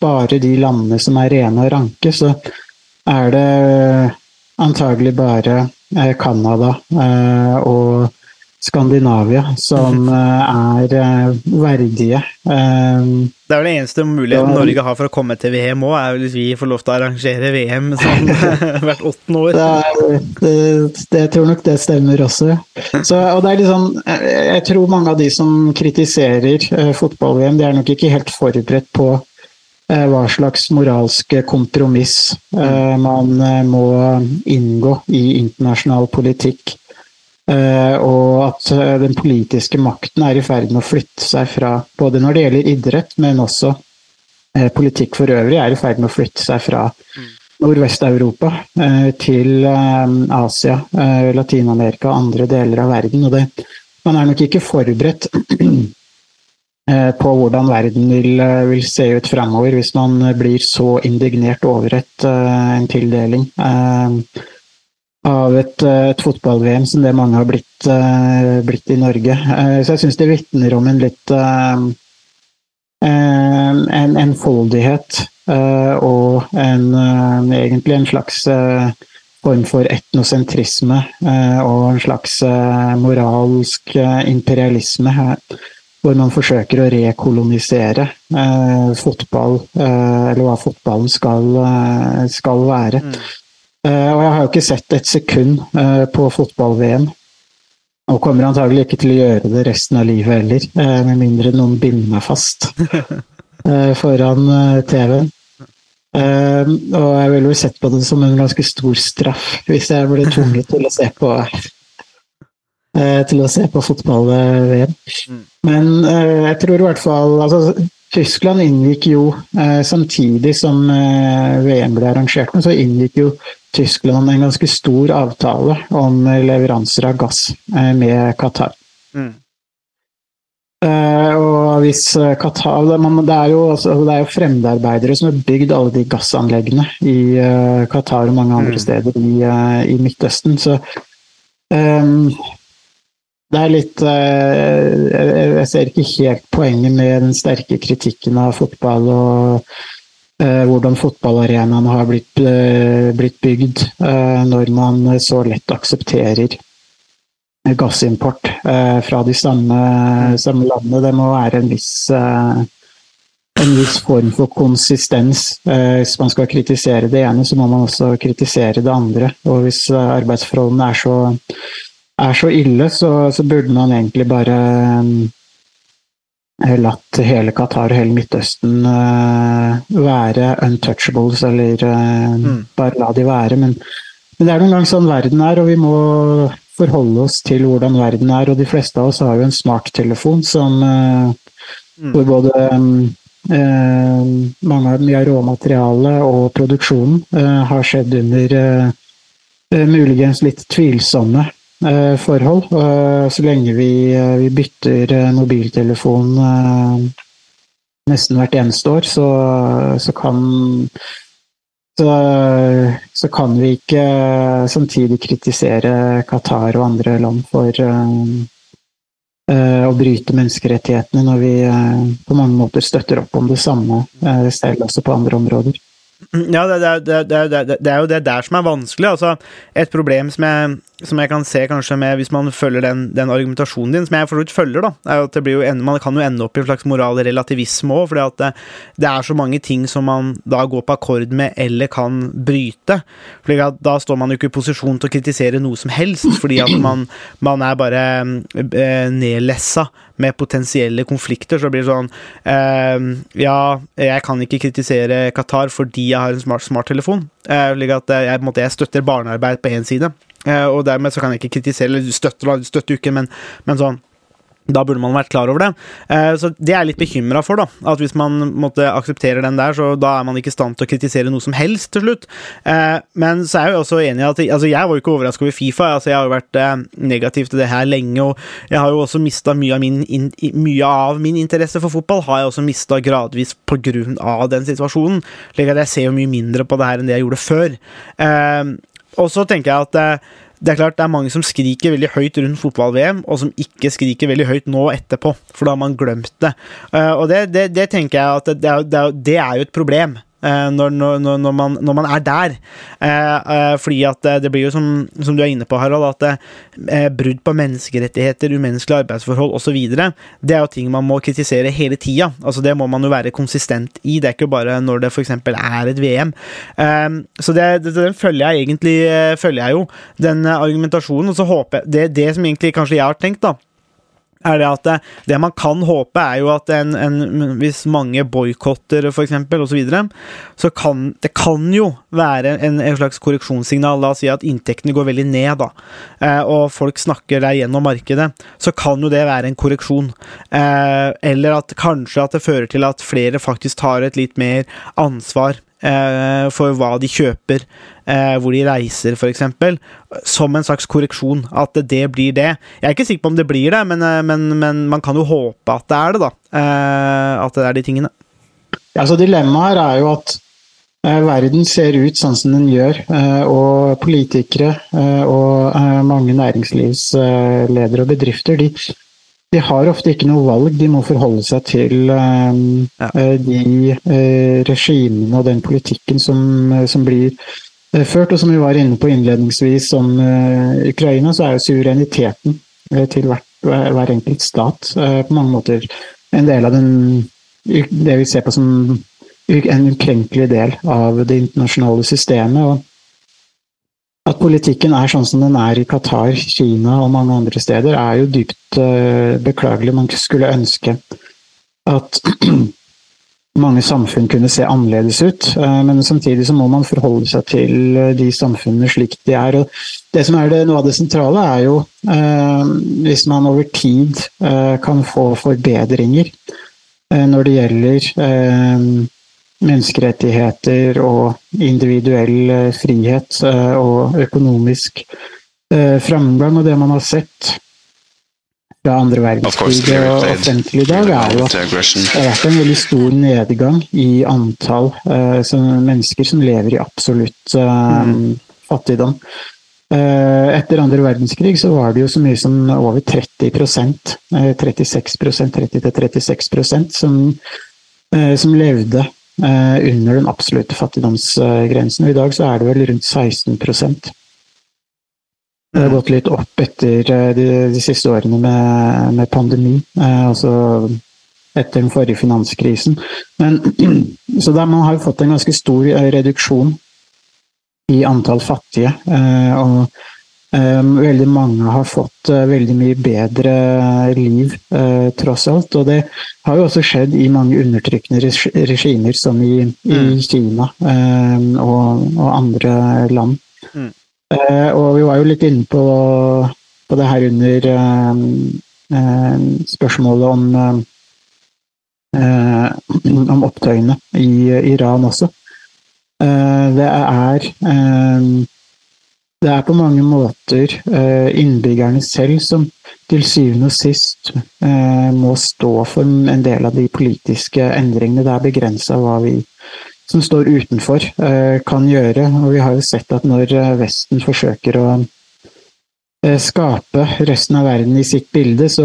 bare de landene som er rene og ranke, så er det antagelig bare eh, Canada eh, og Skandinavia som mm. er verdige. Det er vel den eneste muligheten Norge har for å komme til VM òg, er hvis vi får lov til å arrangere VM sånn hvert åttende år. Det, det, det, jeg tror nok det stemmer også. Så, og det er liksom, jeg tror mange av de som kritiserer fotball-VM, de er nok ikke helt forberedt på Eh, hva slags moralske kompromiss eh, man eh, må inngå i internasjonal politikk. Og at den politiske makten er i ferd med å flytte seg fra både når det gjelder idrett, men også politikk for øvrig, er i ferd med å flytte seg fra Nordvest-Europa til Asia, Latin-Amerika og andre deler av verden. Og det, man er nok ikke forberedt Eh, på hvordan verden vil, eh, vil se ut fremover hvis man blir så indignert over et, eh, en tildeling av et, et fotball-VM som det mange har blitt, blitt i Norge. Så jeg syns det vitner om en litt en enfoldighet og en, egentlig en slags form for etnosentrisme og en slags moralsk imperialisme hvor man forsøker å rekolonisere eh, fotball, eh, eller hva fotballen skal, eh, skal være. Mm. Eh, og jeg har jo ikke sett et sekund eh, på fotball-VM, og kommer antagelig ikke til å gjøre det resten av livet heller, eh, med mindre noen binder meg fast foran TV-en. og jeg ville jo sett på det som en ganske stor straff hvis jeg ble tvunget til å se på til å se på fotball-VM. Mm. Men eh, jeg tror i hvert fall altså, Tyskland inngikk jo, eh, samtidig som VM ble arrangert, så inngikk jo Tyskland en ganske stor avtale om leveranser av gass med Qatar. Mm. og hvis Qatar det, er jo, altså, det er jo fremmedarbeidere som har bygd alle de gassanleggene i Qatar og mange andre mm. steder i, i Midtøsten. Så um, det er litt eh, Jeg ser ikke helt poenget med den sterke kritikken av fotball og eh, hvordan fotballarenaen har blitt, eh, bygd når man så lett aksepterer gassimport fra de samme, samme landene. Det må være en viss en viss form for konsistens. Hvis man skal kritisere det ene, så må man også kritisere det andre. Og hvis arbeidsforholdene er så, er så ille, så, så, burde man egentlig bare eh, latt hele Qatar og hele Midtøsten være untouchables, eller mm. bare la de være. Men, men det er noen gang sånn verden er, og vi må forholde oss til hvordan verden er. Og de fleste av oss har jo en smarttelefon som mm. hvor både Eh, mange av, mye av råmaterialet og produksjonen eh, har skjedd under eh, muligens litt tvilsomme forhold. så lenge vi, vi bytter mobiltelefon nesten hvert eneste år, så, så kan så, så, kan vi ikke samtidig kritisere Qatar og andre land for, Eh, å bryte menneskerettighetene når vi eh, på mange måter støtter opp om det samme eh, selv også på andre områder. Ja, det, det, det, det, er jo det der som er vanskelig. Altså, et problem som jeg, som jeg kan se kanskje med hvis man følger den, den argumentasjonen din, som jeg for så vidt følger, da, er at det blir jo, man kan jo ende opp i en slags moralrelativisme òg, fordi at det, er så mange ting som man da går på akkord med eller kan bryte. fordi at Da står man jo ikke i posisjon til å kritisere noe som helst, fordi at man, man er bare eh, nedlessa med potensielle konflikter. Så blir det sånn eh, Ja, jeg kan ikke kritisere Qatar fordi jeg har en smart smarttelefon. Eh, at jeg, måte, jeg støtter barnearbeid på én side, eh, og dermed så kan jeg ikke kritisere Eller støtte, støtte uken, men, men sånn da burde man vært klar over det. Eh, så det er jeg litt bekymra for, da. At hvis man måtte akseptere den der, så da er man ikke i stand til å kritisere noe som helst til slutt. Eh, men så er jeg jo også enig i at altså Jeg var jo ikke overraska over Fifa. altså Jeg har jo vært eh, negativ til det her lenge, og jeg har jo også mista mye, mye, av min interesse for fotball. Har jeg også mista gradvis av den situasjonen. Slik jeg ser jo mye mindre på det her enn det jeg gjorde før. Og så tenker jeg at det er klart det er mange som skriker veldig høyt rundt fotball-VM, og som ikke skriker veldig høyt nå etterpå, for da har man glemt det. Uh, og det, det, det, tenker jeg at det, det, det er jo et problem. Uh, når, når, når, man, når, man, er der. Uh, fordi at det blir jo som, som, du er inne på, Harald, at brudd på menneskerettigheter, umenneskelige arbeidsforhold osv., det er jo ting man må kritisere hele tida. Altså, det må man jo være konsistent i. Det er ikke bare når det f.eks. er et VM. så det, den følger jeg egentlig følger jeg jo, den argumentasjonen. Og så håper jeg Det, det som egentlig kanskje jeg har tenkt, da er det at det, det, man kan håpe, er jo at en, en, hvis mange boikotter f.eks., osv., så, videre, så kan det kan jo være en, en, slags korreksjonssignal. La oss si at inntektene går veldig ned, da, eh, og folk snakker der gjennom markedet. Så kan jo det være en korreksjon. Eh, eller at kanskje at det fører til at flere faktisk tar et litt mer ansvar eh, for hva de kjøper, eh, hvor de reiser f.eks., som en slags korreksjon. At det blir det. Jeg er ikke sikker på om det blir det, men, eh, men, men man kan jo håpe at det er det, da. Eh, at det er de tingene. Altså Dilemmaet her er jo at eh, verden ser ut sånn som den gjør, eh, og politikere og mange næringslivsledere og bedrifter de de har ofte ikke noe valg, de må forholde seg til uh, ja. Eh, de uh, regimene og den politikken som, som blir uh, ført. Og som vi var inne på innledningsvis om Ukraina, så er jo suvereniteten til hvert, hver enkelt stat på mange måter en del av den, det vi ser på som en ukrenkelig del av det internasjonale systemet. og at politikken er sånn som den er i Qatar, Kina og mange andre steder, er jo dypt uh, beklagelig. Man skulle ønske at mange samfunn kunne se annerledes ut, uh, men samtidig så må man forholde seg til uh, de samfunnene slik de er. Og det som er det, Noe av det sentrale er jo hvis man over tid kan få forbedringer når det gjelder menneskerettigheter og individuell eh, frihet eh, og økonomisk eh, framgang. Og det man har sett fra andre verdenskrig og offentlig i dag, er jo at det har vært en veldig stor nedgang i antall mennesker som lever i absolutt mm. fattigdom. Etter andre verdenskrig så var det jo så mye som over 30% 36% 30-36% som, som levde under den absolutte fattigdomsgrensen. I dag så er det vel rundt 16 Det har gått litt opp etter eh, de, de siste årene med, med pandemi, eh, altså etter den forrige finanskrisen. Men, så der man har jo fått en ganske stor eh, reduksjon i antall fattige. eh, og veldig mange har fått uh, veldig mye bedre liv, uh, tross alt. Og det har jo også skjedd i mange undertrykkende regimer, som i, i Mm. Kina um, og, og andre land. Mm. Og vi var jo litt inne på, på det her under um, spørsmålet om om opptøyene i Iran også. Det er det er på mange måter eh, innbyggerne selv som til syvende og sist eh, må stå for en del av de politiske endringene. Det er begrensa hva vi som står utenfor, eh, kan gjøre. Og vi har jo sett at når Vesten forsøker å skape resten av verden i sitt bilde, så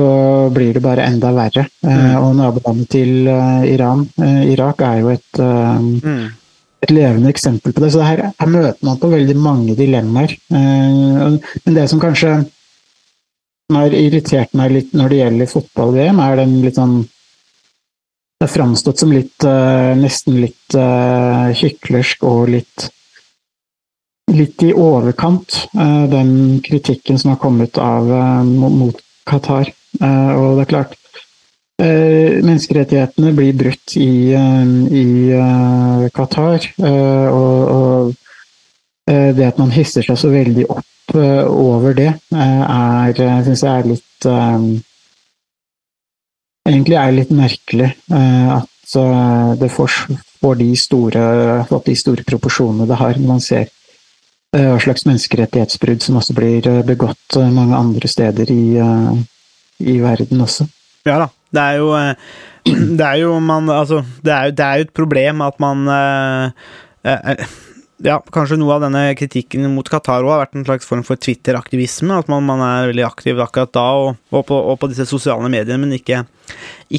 blir det bare enda verre. Mm. og nabolandet til Iran, Irak, er jo et Mm. Et levende eksempel på det. Så her, her møter man på veldig mange dilemmaer. Eh, men det som kanskje har irritert meg litt når det gjelder fotball-VM, er den litt sånn Det er framstått som litt eh, nesten litt kyklersk hyklersk og litt litt i overkant, eh, den kritikken som har kommet av eh, mot Qatar. Eh, og det er klart Eh, menneskerettighetene blir brutt i, eh, i eh, Qatar. eh, og, og eh, det at man hisser seg så veldig opp eh, over det, eh, er syns jeg er litt eh, Egentlig er litt merkelig eh, at eh, det får, de store, de store proporsjonene det har, når man ser eh, hva slags menneskerettighetsbrudd som også blir eh, begått eh, mange andre steder i, eh, i verden også. Ja da. Det er jo eh, Det er jo man Altså, det er jo, det er jo et problem at man eh, eh, Ja, kanskje noe av denne kritikken mot Qatar har vært en slags form for Twitter-aktivisme. At man, man er veldig aktiv akkurat da og, og, på, og på disse sosiale mediene, men ikke,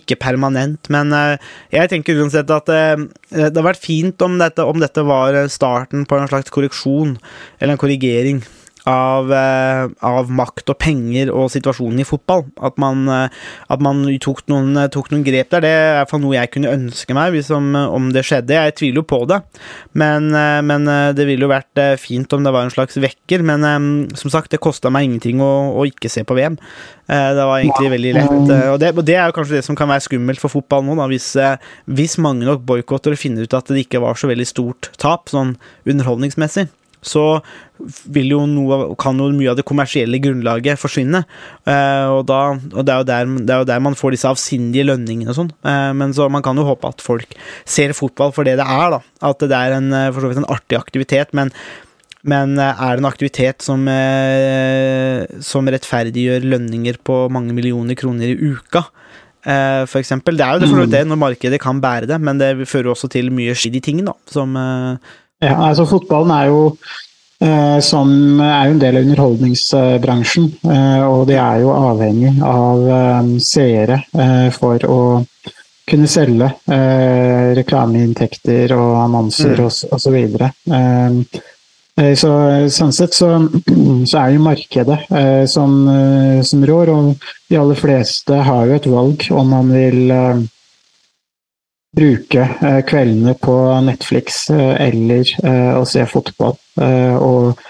ikke permanent. Men eh, jeg tenker uansett at eh, det hadde vært fint om dette, om dette var starten på en slags korreksjon, eller en korrigering. Av, eh, av makt og penger og situasjonen i fotball. At man, eh, at man tok, noen, tok noen grep der. Det er i hvert fall noe jeg kunne ønske meg hvis om, det skjedde. Jeg tviler jo på det, men, eh, men eh, det ville jo vært eh, fint om det var en slags vekker. Men eh, som sagt, det kosta meg ingenting å, å ikke se på VM. Eh, Det var egentlig veldig lett. eh, Og det, og det er jo kanskje det som kan være skummelt for fotball nå, da, hvis, eh, hvis mange nok boikotter og finner ut at det ikke var så veldig stort tap, sånn underholdningsmessig. Så vil jo noe, kan jo mye av det kommersielle grunnlaget forsvinne. Eh, og, da, og det, er der, det er jo der man får disse avsindige lønningene og sånn. Eh, men så man kan jo håpe at folk ser fotball for det det er, da. At det er en, eh, for så vidt en artig aktivitet. Men, men er det en aktivitet som, som rettferdiggjør lønninger på mange millioner kroner i uka? For eksempel. Det er jo det for det, når markedet kan bære det, men det fører også til mye skitt i ting, da. Som Ja, altså fotballen er jo eh, som er jo en del av underholdningsbransjen, eh, og de er jo avhengig av eh, seere for å kunne selge reklameinntekter og annonser Mm. og, så så, sånn sett så, så er jo markedet som, som rår, og de aller fleste har jo et valg om man vil bruke eh, kveldene på Netflix eh, eller eh, å se fotball. Og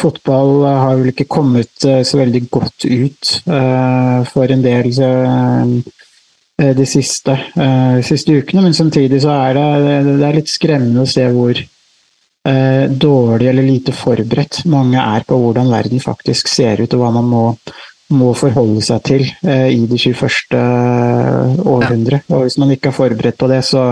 fotball har vel ikke kommet så veldig godt ut for en del de siste, siste ukene, men samtidig så er det, det er litt skremmende å se hvor dårlig eller lite forberedt mange er på hvordan verden faktisk ser ut, og hva man må må forholde seg til eh, i det 21. århundre. Og hvis man ikke er forberedt på det, så,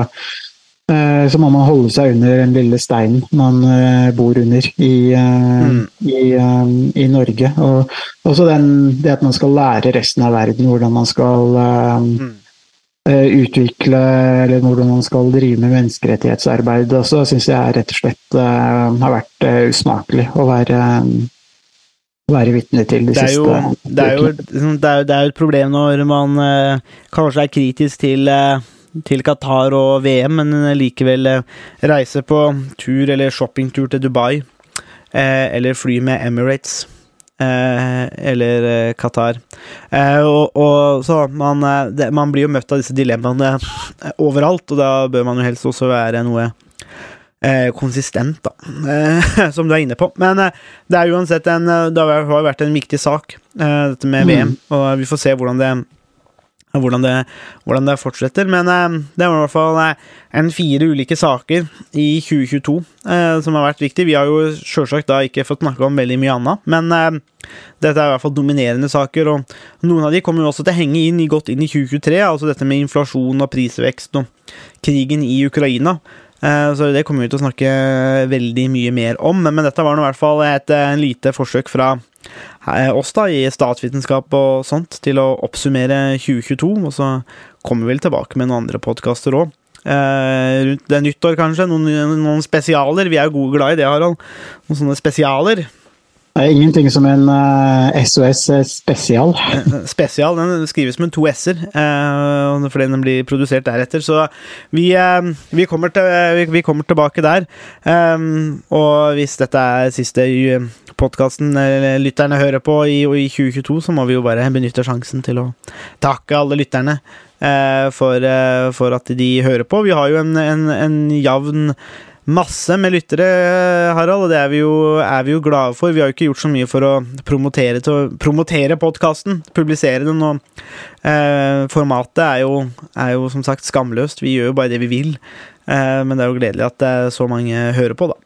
eh, så må man holde seg under den lille steinen man eh, bor under i, eh, Mm. i, eh, i Norge. Og også den, det at man skal lære resten av verden hvordan man skal eh, Mm. eh, utvikle, eller hvordan man skal drive med menneskerettighetsarbeid. også, syns jeg rett og slett eh, har vært eh, usmakelig å være være vitne til de det er, jo, det, er jo, liksom, det, er, det er jo et problem når man eh, kanskje er kritisk til, eh, til Qatar og VM, men likevel eh, reise på tur eller shoppingtur til Dubai. Eh, eller fly med Emirates. Eh, eller eh, Qatar. Eh, og, og så man, eh, det, man blir jo møtt av disse dilemmaene eh, overalt, og da bør man jo helst også være noe eh, konsistent, da, eh, som du er inne på. Men eh, det er uansett en eh, Det har vært en viktig sak, eh, dette med VM, og vi får se hvordan det hvordan det, hvordan det fortsetter. Men eh, det var i hvert fall eh, en fire ulike saker i 2022 eh, som har vært viktig. Vi har jo sjølsagt da ikke fått snakke om veldig mye annet, men eh, dette er i hvert fall dominerende saker. Og noen av de kommer jo også til å henge inn, i- godt inn i 2023, altså dette med inflasjon og prisvekst og krigen i Ukraina. Eh, Så det kommer vi til å snakke veldig mye mer om, men dette var nå i hvert fall et eh, lite forsøk fra eh, oss da, i statsvitenskap og sånt, til å oppsummere 2022, og så kommer vi vel tilbake med noen andre podkaster òg. rundt det nyttår, kanskje. Noen, noen spesialer. Vi er jo gode glad i det, Harald. Noen sånne spesialer. Det er ingenting som en uh, SOS spesial. Spesial den skrives med to s-er, uh, fordi den blir produsert deretter. Så vi, uh, vi, kommer, til, vi, vi kommer tilbake der. Um, og hvis dette er siste podkasten lytterne hører på i, i 2022, så må vi jo bare benytte sjansen til å takke alle lytterne eh, for, eh, for at de hører på. Vi har jo en, en, en jevn masse med lyttere, Harald, og det er vi, jo, er vi jo glade for. Vi har jo ikke gjort så mye for å promotere, promotere podkasten, publisere den. Og eh, formatet er jo, er jo som sagt skamløst. Vi gjør jo bare det vi vil. Eh, men det er jo gledelig at det er så mange hører på, da.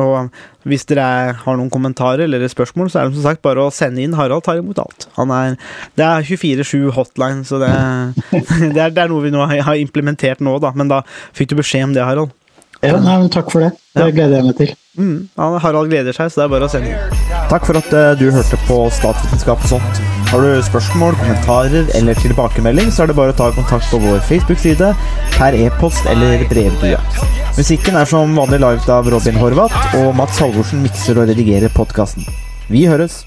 Og hvis dere er, har noen kommentarer eller spørsmål, så er det som sagt bare å sende inn. Harald tar imot alt. Er, det er 24-7 hotline, så det, det, er, det er noe vi nå har implementert nå, da. Men da fikk du beskjed om det, Harald. Ja, nei, men takk for det. Det gleder jeg meg til. Mm, han- Harald gleder seg, så det er bare å sende inn. Takk for at eh, du hørte på Statsvitenskap og sånt. Har du spørsmål, kommentarer eller tilbakemelding, så er det bare å ta kontakt på vår Facebook-side, per e-post eller brevdue. Musikken er som vanlig laget av Robin Horvath, og Mats Halvorsen mikser og redigerer podkasten. Vi høres!